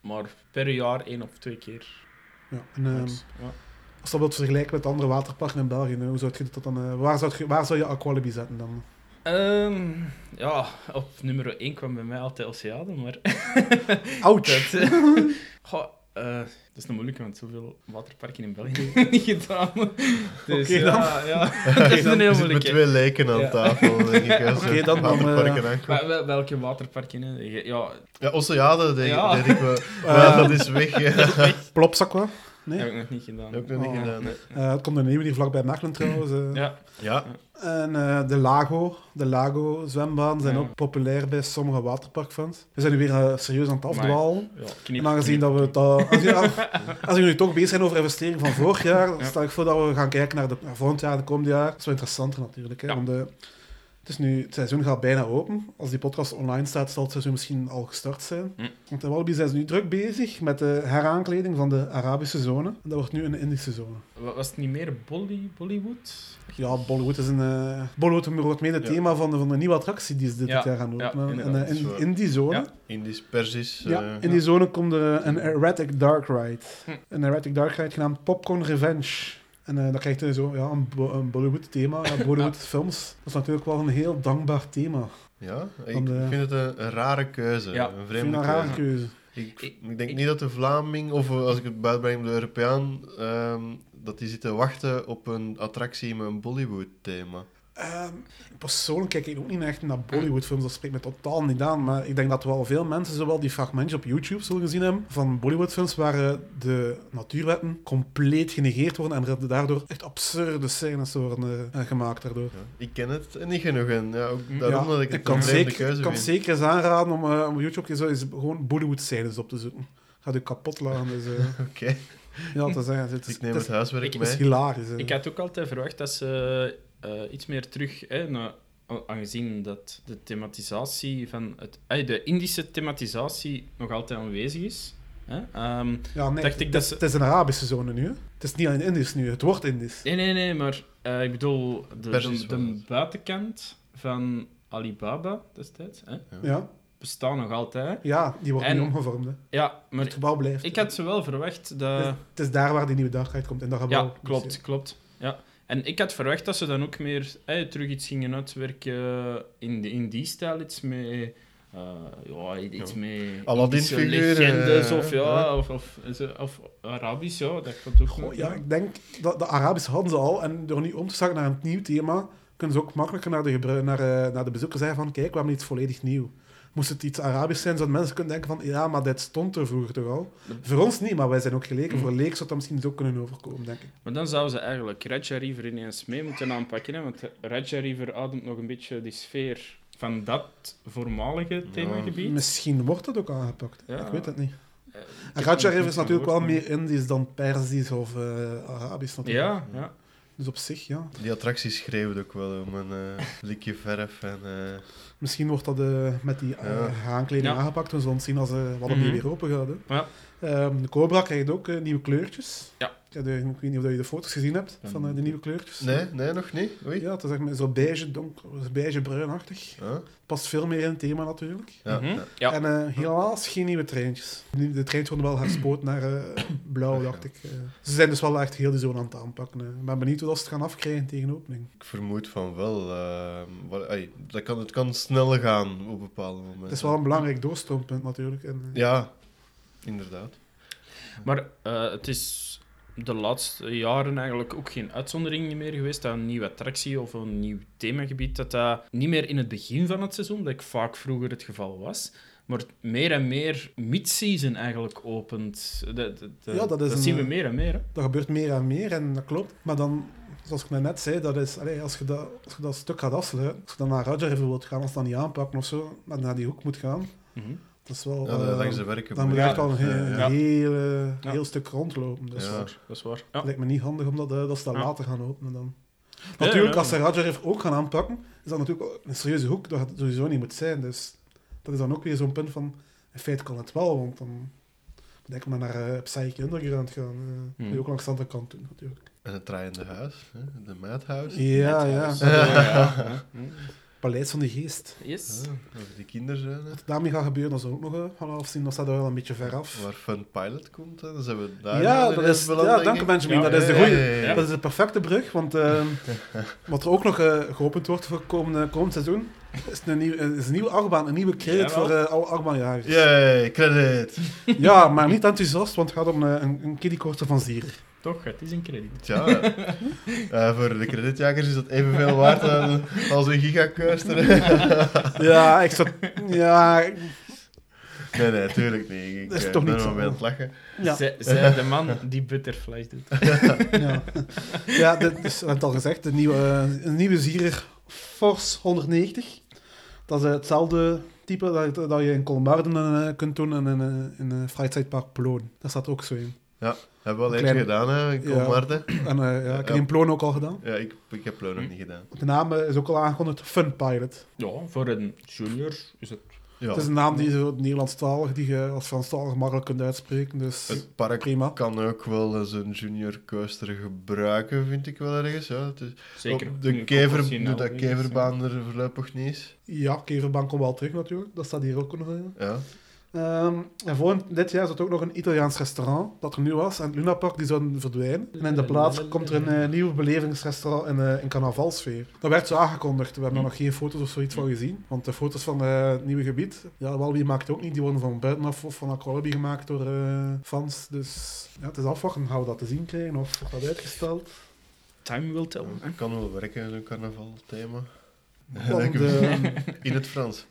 maar per jaar één of twee keer. Ja. En, ehm, Ja. als je dat wilt vergelijken met andere waterparken in België, hoe zou je dat dan, eh, waar, zou je, waar zou je Aqualibi zetten dan? Ehm, ja, op nummer 1 kwam bij mij altijd Oceade, maar... Ouch! dat, eh, goh, eh, dat is nog moeilijk, want zoveel waterparken in België heb niet gedaan. Dus Oké, dan. ja, ja, dat is een heel zitten met moeilijke. twee leken aan Ja. tafel, denk ik. Oké, je dan- dan, waterparken. Maar wel- welke waterparken? Hè? Ja, Ja, Oceade, denk, Ja. denk ik wel. Maar dat is weg. Ja. Plopsakwa? Nee? heb ik nog niet gedaan. Ook nog niet Oh. gedaan. hè. Eh, het komt een nieuwe hier vlakbij Mechelen trouwens. eh. Ja, Ja, En eh, de Lago, de Lago zwembaan zijn Ja. ook populair bij sommige waterparkfans. We zijn nu weer serieus aan het afdwalen. ja knip, En aangezien knip, dat we het al- aangezien, aangezien we nu toch bezig zijn over investering van vorig jaar, Ja. stel ik voor dat we gaan kijken naar de, naar volgend jaar, de komende jaar. Dat is wel interessanter natuurlijk. Hè? Eh, het, is nu, het seizoen gaat bijna open. Als die podcast online staat, zal het seizoen misschien al gestart zijn. Hm. Want in Walibi zijn ze nu druk bezig met de heraankleding van de Arabische zone. En dat wordt nu een Indische zone. Wa- Was het niet meer Bolly, Bollywood? Ja, Bollywood is een... eh Bollywood wordt mee het Ja. thema van de, van de nieuwe attractie die ze dit Ja, jaar gaan ja, openen. en inderdaad, eh, in, in die zone... Ja. Indisch, Persisch. Ja, eh, in die zone komt er een erratic dark ride. Hm. Een erratic dark ride genaamd Popcorn Revenge. En eh, dan krijg je zo ja, een, Bo- een Bollywood thema. Ja, Bollywood films. Dat is natuurlijk wel een heel dankbaar thema. ja, ik vind het een, een rare keuze. Ja, een Ik vind vreemde een rare keuze. Ik, Ik- ik denk ik- niet dat de Vlaming, of als ik het buitenbreng de Europeaan, ehm, dat die zitten wachten op een attractie met een Bollywood-thema. Ehm, persoonlijk kijk ik ook niet echt naar Bollywood-films, dat spreekt me totaal niet aan. Maar ik denk dat wel veel mensen zowel die fragmentjes op YouTube zullen gezien hebben van Bollywood-films waar eh, de natuurwetten compleet genegeerd worden en er daardoor echt absurde scènes worden eh, gemaakt daardoor. Ja, ik ken het niet genoeg en ja, ook Hm. daarom Ja, dat ik het kan zeker, keuze ik kan vind. zeker eens aanraden om eh, op YouTube zo eens gewoon Bollywood-scènes op te zoeken. Gaat u kapot laten. Dus, eh, Oké, ja, te zeggen. Het is, ik neem het het is, huiswerk ik- het is mee. hilarisch. Ik had ook altijd verwacht dat ze eh, iets meer terug, hè, na- aangezien dat de thematisatie van het, eh, de Indische thematisatie nog altijd aanwezig is. Hè? Ehm, ja, nee, dacht ik het, dat ze- het is een Arabische zone nu. Hè. Het is niet alleen Indisch nu, het wordt Indisch. nee, nee, nee, maar eh, ik bedoel de, de, buitenkant van Alibaba destijds hè, Ja, bestaat nog altijd. ja die wordt En- nu omgevormd. Hè. Ja, maar Het gebouw blijft. ik had ze wel verwacht het, dat... is, het is daar waar die nieuwe dag uitkomt, in dat gebouw. Ja, klopt, klopt. Ja. En ik had verwacht dat ze dan ook meer eh, terug iets gingen uitwerken in, de, in die stijl, iets met eh, ja, iets Ja. met legendes eh, of, ja, ja. Of, of, of Arabisch, ja, dat kan ook Goh, ja, ik denk dat de Arabisch hadden ze al. En door nu om te schakelen naar een nieuw thema, kunnen ze ook makkelijker naar de, naar, eh, naar de bezoeker zeggen van kijk, we hebben iets volledig nieuw. Moest het iets Arabisch zijn, zouden mensen kunnen denken van ja, maar dit stond er vroeger toch al. Voor ons niet, maar wij zijn ook geleken. Mm. Voor leek zou dat misschien zo kunnen overkomen, denk ik. Maar dan zouden ze eigenlijk Raja River ineens mee moeten aanpakken, hè? want Raja River ademt nog een beetje die sfeer van dat voormalige themagebied. Misschien wordt het ook aangepakt. Ja. Ik weet het niet. Raja er River is natuurlijk wel meer Indisch dan Perzisch of eh, Arabisch natuurlijk. Ja, ja. Dus op zich, ja. Die attractie schreeuwt ook wel om een eh likje verf. En, eh, Misschien wordt dat eh, met die Ja. aankleding Ja. aangepakt. We zullen zien als eh wat het Mhm. weer open gaat. Hè. Ja. Ehm, de Cobra krijgt ook eh, nieuwe kleurtjes. Ja. Ja, de- ik weet niet of je de foto's gezien hebt van eh, de nieuwe kleurtjes. nee, nee, nog niet. Oei. Ja, het is echt met zo beige, donker, beige bruinachtig. Ja, Past veel meer in het thema natuurlijk. ja, Mhm. ja. Ja. En eh, helaas geen nieuwe treintjes. De treintjes worden wel herspoot naar eh, blauw, dacht ik. Ze zijn dus wel echt heel die zone aan het aanpakken. Ik ben benieuwd hoe dat ze het gaan afkrijgen tegen opening. Ik vermoed van wel. eh, wat- ey, dat kan, het kan sneller gaan op bepaalde momenten. Het is wel een belangrijk doorstroompunt natuurlijk. En, Ja, inderdaad. Maar eh, het is de laatste jaren eigenlijk ook geen uitzondering meer geweest dat een nieuwe attractie of een nieuw themagebied, dat dat niet meer in het begin van het seizoen, dat ik vaak vroeger het geval was, maar meer en meer mid-season eigenlijk opent. Dat, Ja, dat is een, zien we meer en meer. Hè? Dat gebeurt meer en meer en dat klopt. Maar dan, zoals ik net zei, dat is, allee, als, je dat, als je dat stuk gaat afsluiten, als je dan naar River wilt gaan, als je dat niet aanpakken of zo, maar naar die hoek moet gaan, Mhm. Dat is wel... Ja, eh, langs de werken. dan moet je echt wel een, heel, eh, Ja. heel stuk rondlopen. Dus Ja. dat Dat is waar. Ja. lijkt me niet handig om dat, eh, dat ze dat Ja. later gaan openen dan. Ja, Natuurlijk, ja, als ze River ook gaan aanpakken, is dat natuurlijk een serieuze hoek dat het sowieso niet moet zijn. Dus dat is dan ook weer zo'n punt van, in feite kan het wel, want dan denk maar naar uh, Psyche Underground gaan. eh Hmm. Die ook langs de andere kant doen, natuurlijk. En het draaiende huis, hè? de Madhouse. Ja, ja. Ja, ja. Paleis van de Geest. Yes. Ja, over die kinderzone. Wat daarmee gaat gebeuren, dat is ook nog eh, gaan afzien. Dat staat er wel een beetje ver af. Waar Fun Pilot komt, hè? dan zijn we daar. Ja, dat is, beland, ja dank je. Benjamin. Ja, dat is de ja, goeie. ja, ja, ja. Dat is de perfecte brug, want eh, wat er ook nog eh, geopend wordt voor komende, komend seizoen, is een, nieuw, is een nieuwe achtbaan, een nieuwe credit voor eh, alle achtbaanjagers. Yay, credit. Ja, maar niet enthousiast, want het gaat om een, een kiddiekorte van Zier. Toch, het is een krediet. Tja, eh, voor de creditjagers is dat evenveel waard dan als een gigacoaster. Ja, ik zat... Ja, nee, nee, tuurlijk niet. Ik Dat is eh, toch ben niet wel zo. aan het lachen. ja. Zij, zij de man die butterflies doet. ja. ja dit is, we hebben het al gezegd, de nieuwe, eh, een nieuwe Zierer Force 190. Dat is hetzelfde type dat, dat je in Colmarden kunt doen en in, eh, in Freizeitpark Park Ploon. Daar staat ook zo in. Hebben we al eentje gedaan, hè, in Ja. Kolmarden. En eh, ja, ik heb Ja. ook al gedaan. Ja, ik, ik heb Pleur nog Hm. niet gedaan. De naam eh, is ook al aangekondigd, Fun Pilot. Ja, voor een junior is het... Ja, Het is een naam die zo Nederlandstalig, die je als Franstalig makkelijk kunt uitspreken. Dus het park prima. kan ook wel eens een junior coaster gebruiken, vind ik wel ergens. Ja, het is, Zeker. Op de, kever, de is, keverbaan er voorlopig niet is. Ja, Keverbaan komt wel terug natuurlijk. Dat staat hier ook nog in. Ja. Ehm, en volgend dit jaar is er ook nog een Italiaans restaurant dat er nu was. En het Luna Park die zou verdwijnen. En in de plaats komt er een eh, nieuw belevingsrestaurant in, in carnavalsfeer. Dat werd zo aangekondigd. We hebben er nog geen foto's of zoiets van gezien. Want de foto's van eh, het nieuwe gebied, ja, wel wie maakt ook niet. Die worden van buitenaf of van Aqualibi gemaakt door eh, fans. Dus ja, het is afwachten. Gaan we dat te zien krijgen of wordt dat uitgesteld? Time will tell. Het kan wel werken, zo'n carnavalthema. Want, eh, In het Frans.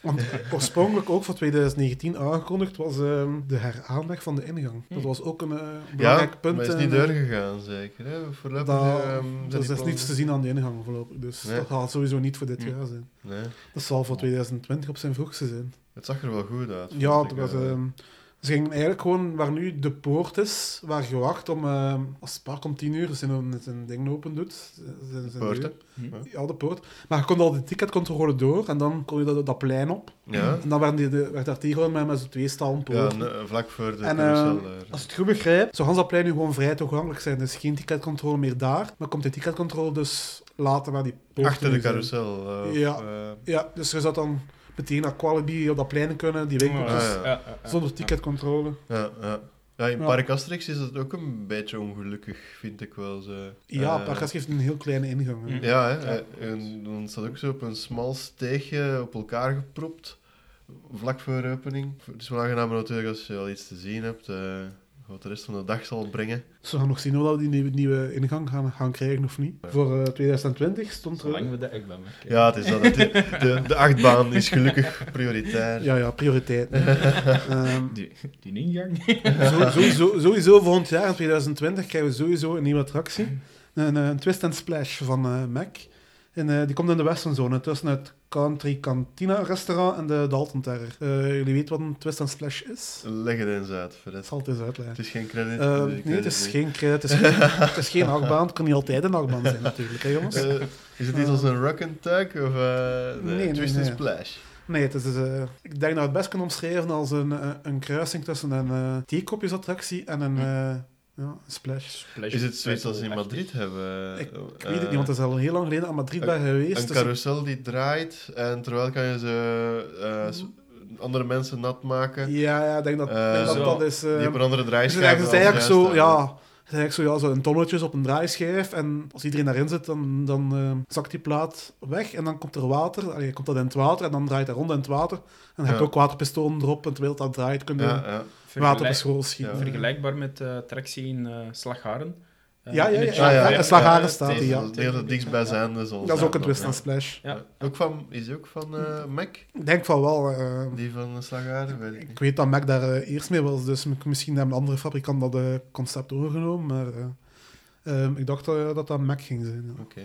Want oorspronkelijk ook voor 2019 aangekondigd was ehm, de heraanleg van de ingang. Dat was ook een eh, belangrijk Ja, punt. maar is niet eh, doorgegaan, zeker. Hè? Voorlopig, Dat, ehm, dus er is plannen- niets te zien aan de ingang voorlopig. Dus Nee. dat gaat sowieso niet voor dit Hm. jaar zijn. Nee, Dat zal voor 2020 op zijn vroegste zijn. het zag er wel goed uit. Ja, het ik, was, eh. ehm, ze gingen eigenlijk gewoon waar nu de poort is, waar je wacht om, ehm, als het park om 10 uur zijn, zijn ding open doet. Zijn, zijn poort. Ja, de poort. Maar je kon al de ticketcontrole door en dan kon je dat, dat plein op. Ja, En dan werden die, de, werd daar tegen met, met zo'n twee stalen ja vlak voor de En, carousel. eh, daar. Als ik het goed begrijp, zou Hansa nu gewoon vrij toegankelijk zijn. Dus geen ticketcontrole meer daar, maar komt de ticketcontrole dus later waar die poorten Achter de carousel. eh, Ja. eh, Ja, dus je zou dan meteen naar Qualibi op dat plein kunnen, die winkeltjes, ja. Ja, ja, ja. zonder ticketcontrole. ja, ja. Ja, in Ja. Park Asterix is dat ook een beetje ongelukkig, vind ik wel. Zo. Ja, Parkas heeft een heel kleine ingang. hè. Ja, hè, Ja. en dan staat ook zo op een smal steegje op elkaar gepropt. vlak voor opening. Het is wel aangenaam natuurlijk als je al iets te zien hebt. eh, wat de rest van de dag zal brengen. Dus we gaan nog zien of we die nieuwe, nieuwe ingang gaan, gaan krijgen of niet. Voor eh, 2020 stond er... Zolang we de achtbaan maken. Ja, het is dat. De, de, de achtbaan is gelukkig prioritair. Ja, ja, prioriteit. Ehm, Die, die ingang. Sowieso, sowieso volgend jaar, in 2020, krijgen we sowieso een nieuwe attractie. Een, een Twist and Splash van eh, Mac. En, eh, die komt in de Westernzone, tussen het Country Cantina restaurant en de Dalton Terror. Eh, jullie weten wat een Twist Splash is? Leg het eens uit, Fred. zal het eens uitleggen. Het is geen credit. Eh, nee, het is niet. geen credit, het is geen, het is geen achtbaan. Het kan niet altijd een achtbaan zijn, natuurlijk, hè, jongens? Is het iets als een rock and tug of eh Nee, nee, twist and splash? Nee, het is, eh, ik denk dat we het best kunnen omschrijven als een, een kruising tussen een eh theekopjesattractie en een, eh, ja, een splash. Splash Is het zoiets als in Festival, Madrid hebben? Ik, eh, ik weet het niet, want het is al heel lang geleden aan Madrid bij geweest. Een dus- carousel die draait en terwijl kan je ze eh, andere mensen nat maken. Ja, ja, ik denk dat denk dat, dat is... Die eh, hebben andere het is draaischijven. eigenlijk, het is eigenlijk zo, ja... Het is eigenlijk zo, ja, zo een tonnetjes op een draaischijf en als iedereen daarin zit, dan, dan zakt die plaat weg en dan komt er water, allee, komt dat in het water en dan draait hij rond in het water. En je hebt Ja. ook waterpistolen erop en terwijl dat draait kun je Ja, ja. Water op school schieten. Ja. Vergelijkbaar met de attractie in eh Slagharen. Eh, Ja, ja, ja, ja, ja. En Slagharen staat tegen- ja. Het dichtstbijzijnde Dat is ook een twist ja. and splash. Ja. Ook van, is die ook van eh, Mac? Ik denk van wel. eh, Die van Slagaren? Weet ik ik weet dat Mac daar eh, eerst mee was, dus misschien hebben andere fabrikanten dat eh, concept overgenomen, maar eh, ehm, ik dacht dat dat Mac ging zijn. ja. Oké.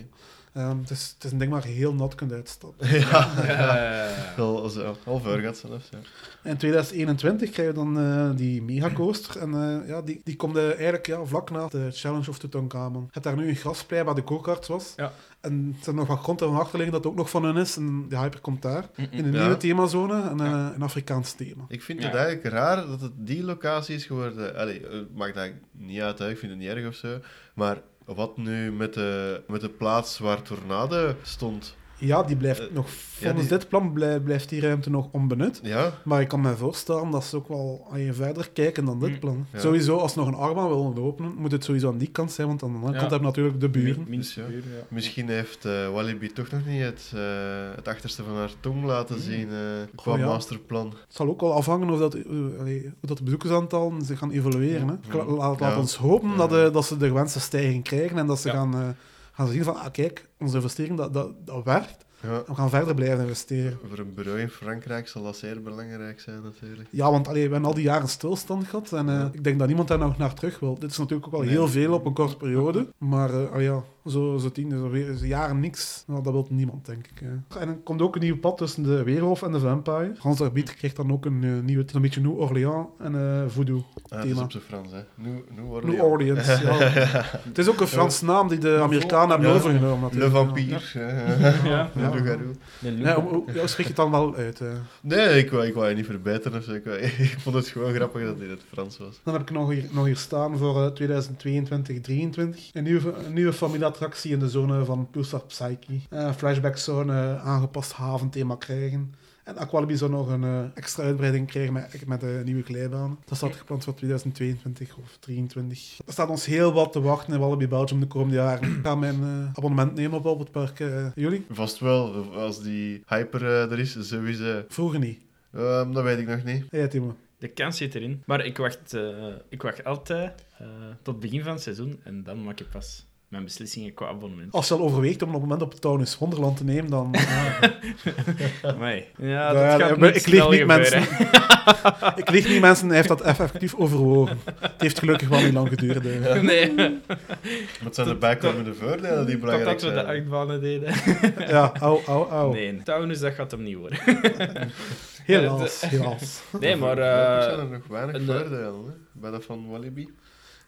Ehm, het, is, het is een ding waar je heel nat kunt uitstappen. Ja, Ja. Wel, als- ja, al voor gaat zelfs. Ja. In 2021 krijg je dan eh, die megacoaster. En eh, ja, die, die komt eh, eigenlijk ja, vlak na de Challenge of Tutankhamon. Je hebt daar nu een grasplei waar de go-karts was. Ja. En er zijn nog wat grond en achter liggen dat het ook nog van hun is. En de hyper komt daar. In een Ja. nieuwe themazone en een Afrikaans thema. Ik vind Ja. het eigenlijk raar dat het die locatie is geworden. Allee, het maakt eigenlijk niet uit, hè. ik vind het niet erg of zo. Maar wat nu met de, met de plaats waar Tornado stond? Ja, die blijft Eh, nog... ja, Volgens die- dit plan blij- blijft die ruimte nog onbenut. Ja, Maar ik kan me voorstellen dat ze ook wel aan je verder kijken dan dit Mm. plan. Ja. Sowieso, als ze nog een achtbaan willen openen, moet het sowieso aan die kant zijn, want aan de andere Ja. kant hebben we natuurlijk de buren. Min- minste Dus ja. buren, ja. misschien heeft eh Walibi toch nog niet het, eh, het achterste van haar tong laten zien eh qua Oh, ja. masterplan. Het zal ook wel afhangen of dat, allee, hoe dat de bezoekersaantallen zich gaan evolueren. Hè. Ja. Laat, laat Ja. ons hopen Ja. dat, eh, dat ze de gewenste stijging krijgen en dat ze Ja. Gaan, gaan zien van, ah, kijk, onze investering, dat, dat, dat werkt. Ja. We gaan verder blijven investeren. Voor een bureau in Frankrijk zal dat zeer belangrijk zijn, natuurlijk. Ja, want allee, we hebben al die jaren stilstand gehad en eh, ik denk dat niemand daar nog naar terug wil. Dit is natuurlijk ook wel Nee. heel veel op een korte periode, maar eh, ah ja, zo, zo tien, zo, weer- zo jaren niks, nou, dat wil niemand, denk ik. En er komt ook een nieuw pad tussen de Weerhof en de Vampire. Frans Arbitre krijgt dan ook een eh, nieuwe, een beetje New Orleans en eh Voodoo. Ah, het is Thema. op zijn Frans, hè. New, New Orleans. New Orleans, ja. Het is ook een Frans naam die de Amerikanen hebben overgenomen. Le natuurlijk. Vampire. Ja. Ja. Nee, Ja, hoe, hoe- hoe spreek je het dan wel uit? eh? Nee, ik wou, ik wou je niet verbeteren of zo. Ik, wou- ik vond het gewoon grappig dat het in het Frans was. Dan heb ik nog hier, nog hier staan voor eh, 2022-2023. Een nieuwe, een nieuwe familieattractie in de zone van Pulsar Psyche. Eh flashback zou een eh, aangepast haventhema krijgen. En Aqualibi zou nog een eh, extra uitbreiding krijgen met, met de nieuwe glijbanen. Dat staat gepland voor 2022 of 2023. Er staat ons heel wat te wachten in Wallaby Belgium de komende jaren. Ik ga mijn eh, abonnement nemen op het park. eh, jullie? Vast wel, als die hyper er is, sowieso. Vroeger niet. Ehm, dat weet ik nog niet. Ja, Timo. De kans zit erin. Maar ik wacht, eh, ik wacht altijd eh, tot het begin van het seizoen en dan maak ik pas mijn beslissingen qua abonnement. Als je al overweegt om op het moment op Taunus Wonderland te nemen, dan... Amai. Ja, Ja, dat ja, gaat niet ik snel niet, gebeuren. Ik lieg niet, mensen. Hij heeft dat effectief overwogen. Het heeft gelukkig wel niet lang geduurd. eh. Nee, Wat zijn de bijkomende voordelen die belangrijk totdat we de zijn? achtbanen deden. Ja, au, au, au. Nee, Taunus, dat gaat hem niet worden. Helaas, helaas. Nee, maar... Eh, zijn er nog weinig een, eh, voordelen, hè? Bij dat van Walibi.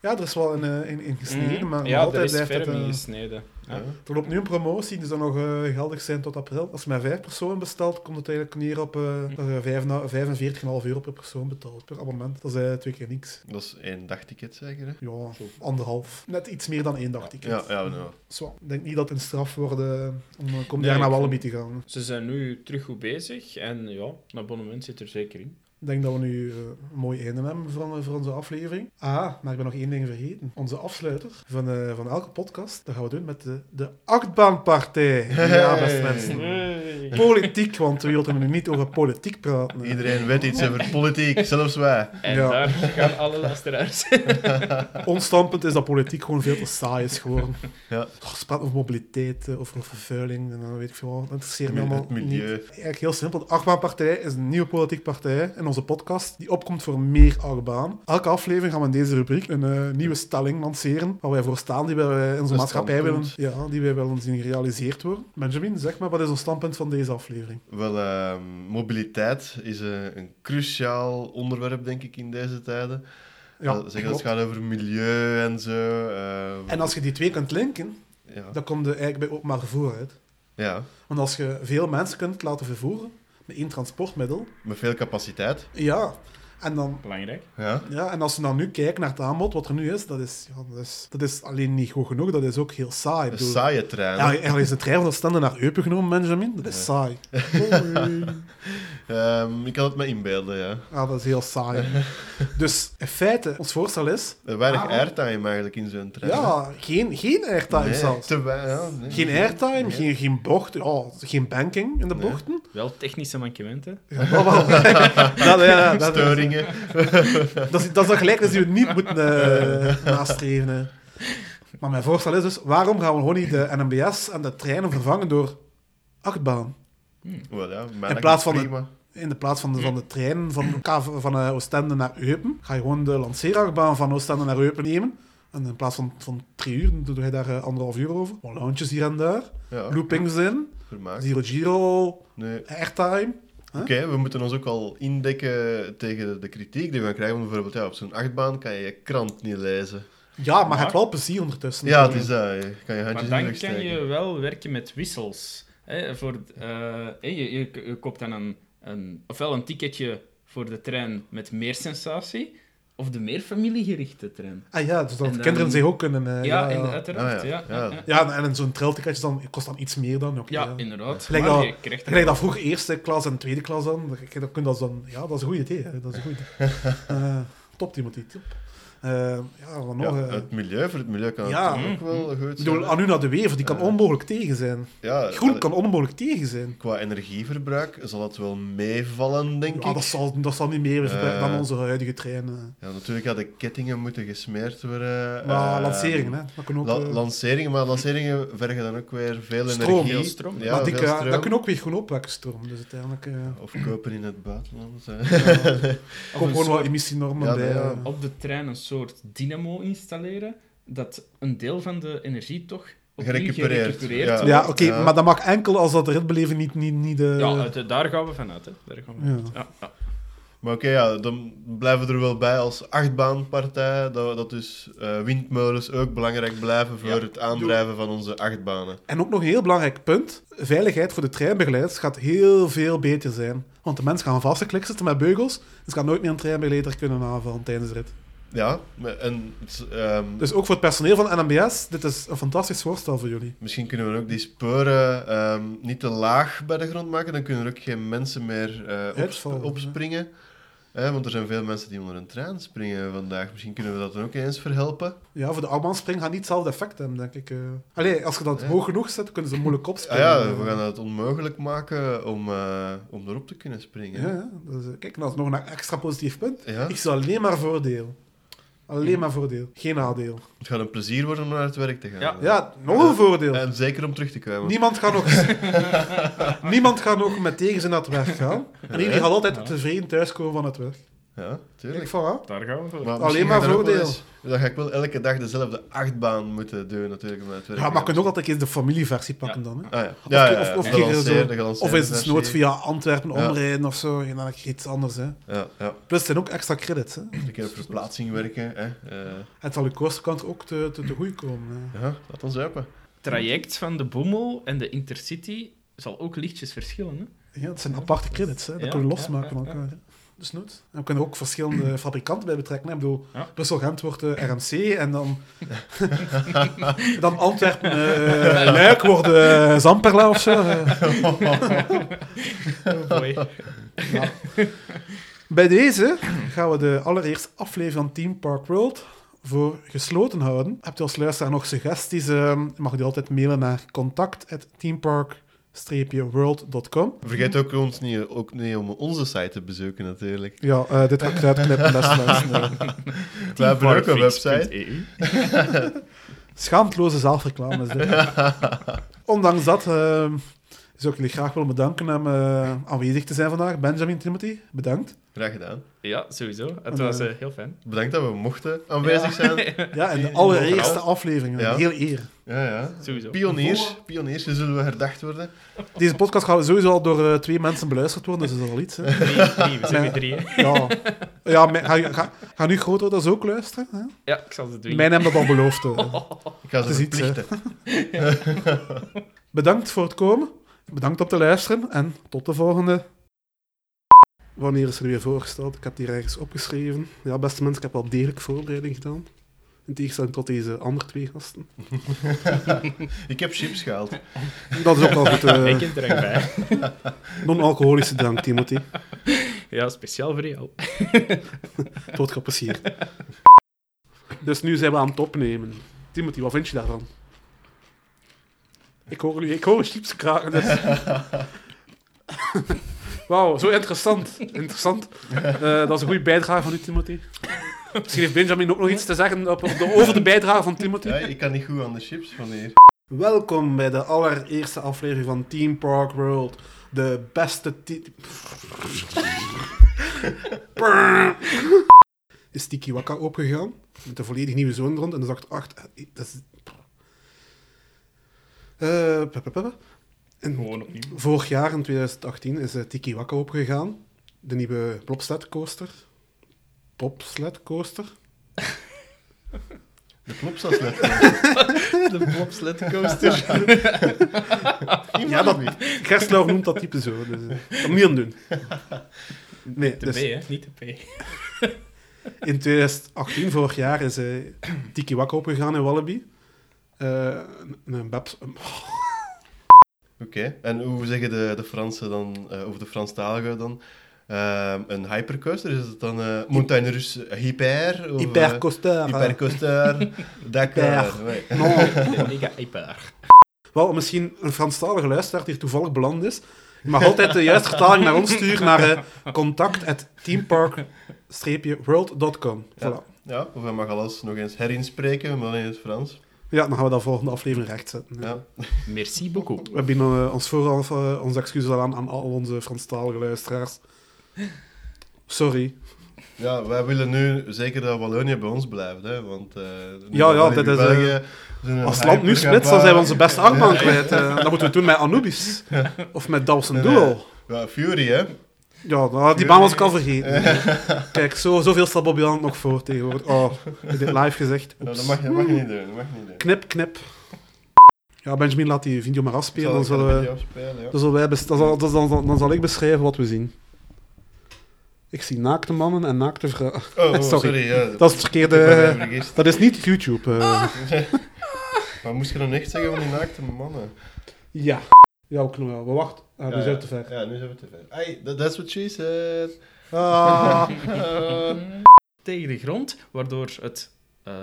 Ja, er is wel in, eh, in, in gesneden, maar ja, nog altijd is blijft het... eh, gesneden. Ja. Er loopt nu een promotie, die zal nog eh, geldig zijn tot april. Als je met vijf personen bestelt, komt het eigenlijk neer op eh, na- 45,5 euro per persoon betaalt, per abonnement. Dat is eh, twee keer niks. Dat is één dagticket, zeker, hè? Ja, anderhalf. Net iets meer dan één dagticket. Ja, ja, nou. Zo, ik denk niet dat het een straf wordt om uh, komend Nee, jaar naar Wallaby te gaan. Ze zijn nu terug goed bezig en ja, een abonnement zit er zeker in. Ik denk dat we nu eh, een mooi einde hebben voor, voor onze aflevering. Ah, maar ik ben nog één ding vergeten. Onze afsluiter van, eh, van elke podcast, dat gaan we doen met de, de achtbaanpartij. Ja, beste mensen. Hey. Politiek, want we willen nu niet over politiek praten. Iedereen weet iets over politiek, zelfs wij. En Ja. daar gaan alle luisteraars. Ons standpunt is dat politiek gewoon veel te saai is geworden. Ja. Oh, ze praten over mobiliteit, eh, over vervuiling en dan weet ik veel wat. Dat interesseert me Het allemaal milieu. niet. Eigenlijk heel simpel. De Achtbaanpartij is een nieuwe politieke partij in onze podcast die opkomt voor meer achtbaan. Elke aflevering gaan we in deze rubriek een eh, nieuwe stelling lanceren waar wij voor staan, die wij in onze Een maatschappij willen, ja, die wij willen zien gerealiseerd worden. Benjamin, zeg maar, wat is ons standpunt van deze aflevering? Wel, ehm, mobiliteit is een, een cruciaal onderwerp, denk ik, in deze tijden. Ja, dat, zeg, klopt. het gaat over milieu en zo. eh, En als je die twee kunt linken, ja. dan komt er eigenlijk bij openbaar vervoer uit. ja, Want als je veel mensen kunt laten vervoeren één transportmiddel, met veel capaciteit. ja, en dan Belangrijk. Ja. Ja, en als we dan nu kijken naar het aanbod, wat er nu is, dat is, ja, dat is, dat is alleen niet goed genoeg, dat is ook heel saai. Een bedoel, saaie trein. ja, eigenlijk is de trein van Oostende naar Eupen genomen, Benjamin. Dat is Ja. saai. Ehm, ik kan het me inbeelden, ja. Ja, dat is heel saai. Dus in feite, ons voorstel is, Weinig Ah. airtime eigenlijk in zo'n trein. ja, geen, geen airtime nee, zelfs. Te wei- ja, nee. Geen airtime, Nee. geen, geen bocht, ja, geen banking in de Nee. bochten. Wel technische mankementen. Ja, wel, dat, ja, dat, is- Storingen. Dat is, dat is dan gelijk dat we niet moeten eh, nastreven. hè. Maar mijn voorstel is dus, waarom gaan we gewoon niet de NMBS en de treinen vervangen door achtbaan? Ja, mij In plaats het van de-. In de plaats van de, van de trein van, K- van eh, Oostende naar Eupen, ga je gewoon de lanceerachtbaan van Oostende naar Eupen nemen. En in plaats van, van drie uur, dan doe je daar eh, anderhalf uur over. Lounges hier en daar, Ja, loopings in, vermaakt. zero giro, Nee. airtime. Oké, we moeten ons ook al indekken tegen de kritiek die we gaan krijgen. Want bijvoorbeeld ja, op zo'n achtbaan kan je je krant niet lezen. Ja, maar je Maar- hebt wel plezier ondertussen. Ja, het is dat. Je kan je Maar dan kan je wel werken met wissels. Hè, voor, eh, hè, je, je, je koopt dan een, een, ofwel een ticketje voor de trein met meer sensatie, of de meer familiegerichte trein. Ah ja, dus dat dan- kinderen zich ook kunnen... eh, ja, ja, ja. uiteraard. Ah, ja. ja. Ja, Ja. ja. Ja, en zo'n trailticketje dan, kost dan iets meer dan. oké, Ja, ja. inderdaad. Gelijk Maar dat- je krijgt Gelijk dat vroeger eerste klas en tweede klas dan. Dat, dat, kun je dat dan ja, dat is een goed idee. Hè. Dat is een goed idee. Eh, top, Timothy. Top. Eh, ja, wat nog? Ja, eh, het milieu, voor het milieu kan Ja. het ook wel goed ik zijn. bedoel, Anuna de Wever, die kan onmogelijk tegen zijn. ja, Groen allee, kan onmogelijk tegen zijn. Qua energieverbruik zal het wel meevallen, denk Ja, ik. dat zal, dat zal niet meer verbruiken Eh. dan onze huidige treinen. Ja, natuurlijk hadden kettingen moeten gesmeerd worden. Maar eh, lanceringen, hè. Dat kunnen ook... la- eh, lanceringen, maar lanceringen vergen dan ook weer veel Stroom. energie. Stroom. Ja, maar die, veel kan- stroom. dat kunnen ook weer groen opwekken, stroom. Dus uiteindelijk... eh Of kopen in het buitenland. kom gewoon wat emissienormen Ja, bij. eh. op de trein een soort dynamo installeren, dat een deel van de energie toch opnieuw Gerecupereerd. gerecupereerd Ja. wordt. Ja, oké, Ja. maar dat mag enkel als dat de ritbeleving niet... niet, niet eh, Ja, uit- daar gaan we vanuit. Hè. Daar gaan we Ja. vanuit. Ja, ja. Maar oké, ja, dan blijven we er wel bij als achtbaanpartij. Dat, dat dus eh, windmolens ook belangrijk blijven voor Ja. het aandrijven van onze achtbanen. En ook nog een heel belangrijk punt. Veiligheid voor de treinbegeleiders gaat heel veel beter zijn. Want de mensen gaan vastgeklikt zitten met beugels. Dus gaan nooit meer een treinbegeleider kunnen aanvallen tijdens de rit. Ja, en het, ehm, Dus ook voor het personeel van NMBS, dit is een fantastisch voorstel voor jullie. misschien kunnen we ook die sporen ehm, niet te laag bij de grond maken. Dan kunnen er ook geen mensen meer eh, opsp- opspringen. Hè, want er zijn veel mensen die onder een trein springen vandaag. Misschien kunnen we dat dan ook eens verhelpen. Ja, voor de achtbaanspring gaat niet hetzelfde effect hebben, denk ik. eh. Allee, als je dat Ja. hoog genoeg zet, kunnen ze moeilijk Ah opspringen. ja, Eh, we gaan het onmogelijk maken om, eh, om erop te kunnen springen. Ja, ja. Dus, kijk, dat is nog een extra positief punt. Ja. Ik zie alleen maar voordeel. Alleen maar voordeel. Geen nadeel. Het gaat een plezier worden om naar het werk te gaan. Ja. Ja, nog een voordeel. En zeker om terug te komen. Niemand gaat nog, niemand gaat nog met tegenzin naar het werk gaan. En iedereen gaat altijd tevreden thuiskomen van het werk. Ja, tuurlijk. voilà. Daar gaan we voor. Maar Alleen maar voordeel. Dan ga ik wel elke dag dezelfde achtbaan moeten doen, natuurlijk, om het Ja, maar je gaan. kunt ook altijd eens de familieversie pakken dan. Hè. Ah, ja. Ja, ja, ja. of- of de Of is het nooit via Antwerpen Ja. omrijden of zo. En dan heb je iets anders. Hè. Ja, ja. Plus, het zijn ook extra credits. Hè. Een keer op verplaatsing werken. Hè. Eh, Het zal je kostenkant ook te, te, te goed komen. Hè. ja, laat ons open. traject van de Boemel en de Intercity zal ook lichtjes verschillen. Hè? Ja, het zijn aparte credits. Hè. Dat Ja, kun je losmaken van ja, elkaar. Hè. Dus nooit. En we kunnen er ook verschillende fabrikanten bij betrekken. Hè. Ik bedoel, Ja. Brussel-Gent wordt de RMC en dan, dan Antwerpen, eh Luik wordt eh, Zamperla of zo. Oh. Ja. Bij deze gaan we de allereerste aflevering van Team Park World voor gesloten houden. Hebt u als luisteraar nog suggesties? eh, mag u die altijd mailen naar contact.teampark-world.com. Vergeet ook ons niet, ook niet om onze site te bezoeken, natuurlijk. Ja, eh, dit ga ik eruit knippen, beste mensen. We hebben ook een website. Teamparkfix.eu. Schaamteloze zelfreclame is dit. Ondanks dat eh, zou ik jullie graag willen bedanken om eh, aanwezig te zijn vandaag. Benjamin Timothy, bedankt. Graag gedaan. Ja, sowieso. Het En, was eh, eh, heel fijn. Bedankt dat we mochten aanwezig zijn. Ja, en de allereerste aflevering. Ja. Een heel eer. Ja, ja. Sowieso. Pioniers. Pioniers, zullen we herdacht worden. Deze podcast gaat sowieso al door twee mensen beluisterd worden, dus dat is al iets. Hè. Drie, drie, we zijn Nee. met drie. hè. Ja, ja maar ga, ga, ga nu grootouders ook luisteren? Hè? Ja, ik zal ze doen. Mij hebben dat al beloofd. hè. Ik ga ze Het is iets, verplichten. Bedankt voor het komen. Bedankt om te luisteren. En tot de volgende. Wanneer is er weer voorgesteld? Ik heb hier ergens opgeschreven. Ja, beste mensen, ik heb wel degelijk voorbereiding gedaan. In tegenstelling tot deze andere twee gasten. Ik heb chips gehaald. Dat is ook wel goed. eh, Ik heb er echt bij. Non-alcoholische drank, Timothy. Ja, speciaal voor jou. Wordt geapprecieerd. Dus nu zijn we aan het opnemen. Timothy, wat vind je daarvan? Ik hoor, nu- ik hoor chips kraken. Dus... Wauw, zo interessant. Interessant. Eh, dat is een goede bijdrage van u, Timothy. Misschien heeft Benjamin ook nog iets te zeggen op, op de, over de bijdrage van Timothy. Ja, ik kan niet goed aan de chips van hier. Welkom bij de allereerste aflevering van Team Park World. De beste team... is Tiki Waka opgegaan. Met een volledig nieuwe zoon rond. En dan dacht ik, ach, dat is... Eh, pa. En Gewoon opnieuw. vorig jaar, in 2018, is eh, Tiki Waka opgegaan. De nieuwe Bobsled coaster. Bobsled coaster. De klopstas net. De bobsled coaster. Ja, dat Gerstlauer noemt dat type zo. Dus, eh, dat moet je niet aan doen. Nee, De dus... P, hè? Niet de P. In 2018, vorig jaar, is uh, Tiki Waka opgegaan in Wallaby. Eh, een, een Babs... Oké, en hoe zeggen de, de Fransen dan, eh, of de Franstaligen dan? Ehm, een hypercoaster, is het dan uh, Montagne Russe Hyper? Of, Hypercoaster. eh, hypercoaster, Dakar. Hyper. Non. Mega hyper. Wel, misschien een Franstalige luisteraar die toevallig beland is. Je mag altijd de juiste vertaling naar ons sturen naar uh, contact.teampark-world.com. Ja. Voilà. Ja, of hij mag alles nog eens herinspreken, maar dan in het Frans. Ja, dan gaan we dat volgende aflevering rechtzetten. Ja. Merci beaucoup. We bieden uh, ons vooraf uh, onze excuses al aan aan al onze Franstalige luisteraars. Sorry. Ja, wij willen nu zeker dat Wallonië bij ons blijft, hè, want... eh, Ja, ja, dat is, België eh, Als het land nu splitst, dan zijn we onze beste achtbaan kwijt. Uh, dat moeten we doen met Anubis. Of met Dawson Nee, Duel. Ja, Fury, hè. Ja, nou, die baan was ik al vergeten. Kijk, zo, zoveel staat Bobby Jan nog voor tegenwoordig. Oh, heb dit live gezegd. Dat, mag, dat mag je niet doen, dat mag je niet doen. Knip, knip. Ja, Benjamin, laat die video maar afspelen. Dan zullen we... video afspelen, ja. Dan, zullen wij dan, zal, dan, zal, dan zal ik beschrijven wat we zien. Ik zie naakte mannen en naakte vrouwen. Oh, oh, Sorry. sorry. ja. Dat is het verkeerde... Dat is niet YouTube. eh. Maar moest je dan echt zeggen van die naakte mannen? Ja. Ja, we kunnen wel. We wachten. Ah, nu zijn we te ver. Ja, nu zijn we te ver. Hey, that- that's what she said. Ah. Tegen de grond, waardoor het, eh,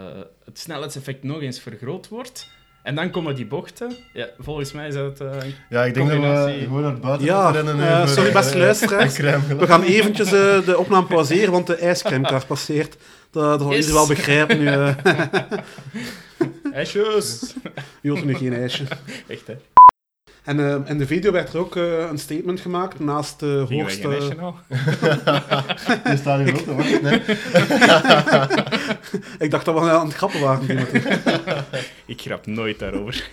het snelheidseffect nog eens vergroot wordt. En dan komen die bochten. Ja, volgens mij is dat... eh, Ja, ik denk dat we Combinatie. gewoon naar het buiten Ja, moeten rennen. eh, sorry beste luisteraars. We gaan eventjes eh, de opname pauzeren, want de ijscremekar passeert. Dat, dat Yes. iedereen wel begrijpen nu. eh. ijsjes. Er nu geen ijsje? Echt, hè? En eh, in de video werd er ook eh, een statement gemaakt naast de ijsje hoogste... nou? Je staat hier hè. Ik dacht dat we aan het grappen waren. Ik grap nooit daarover.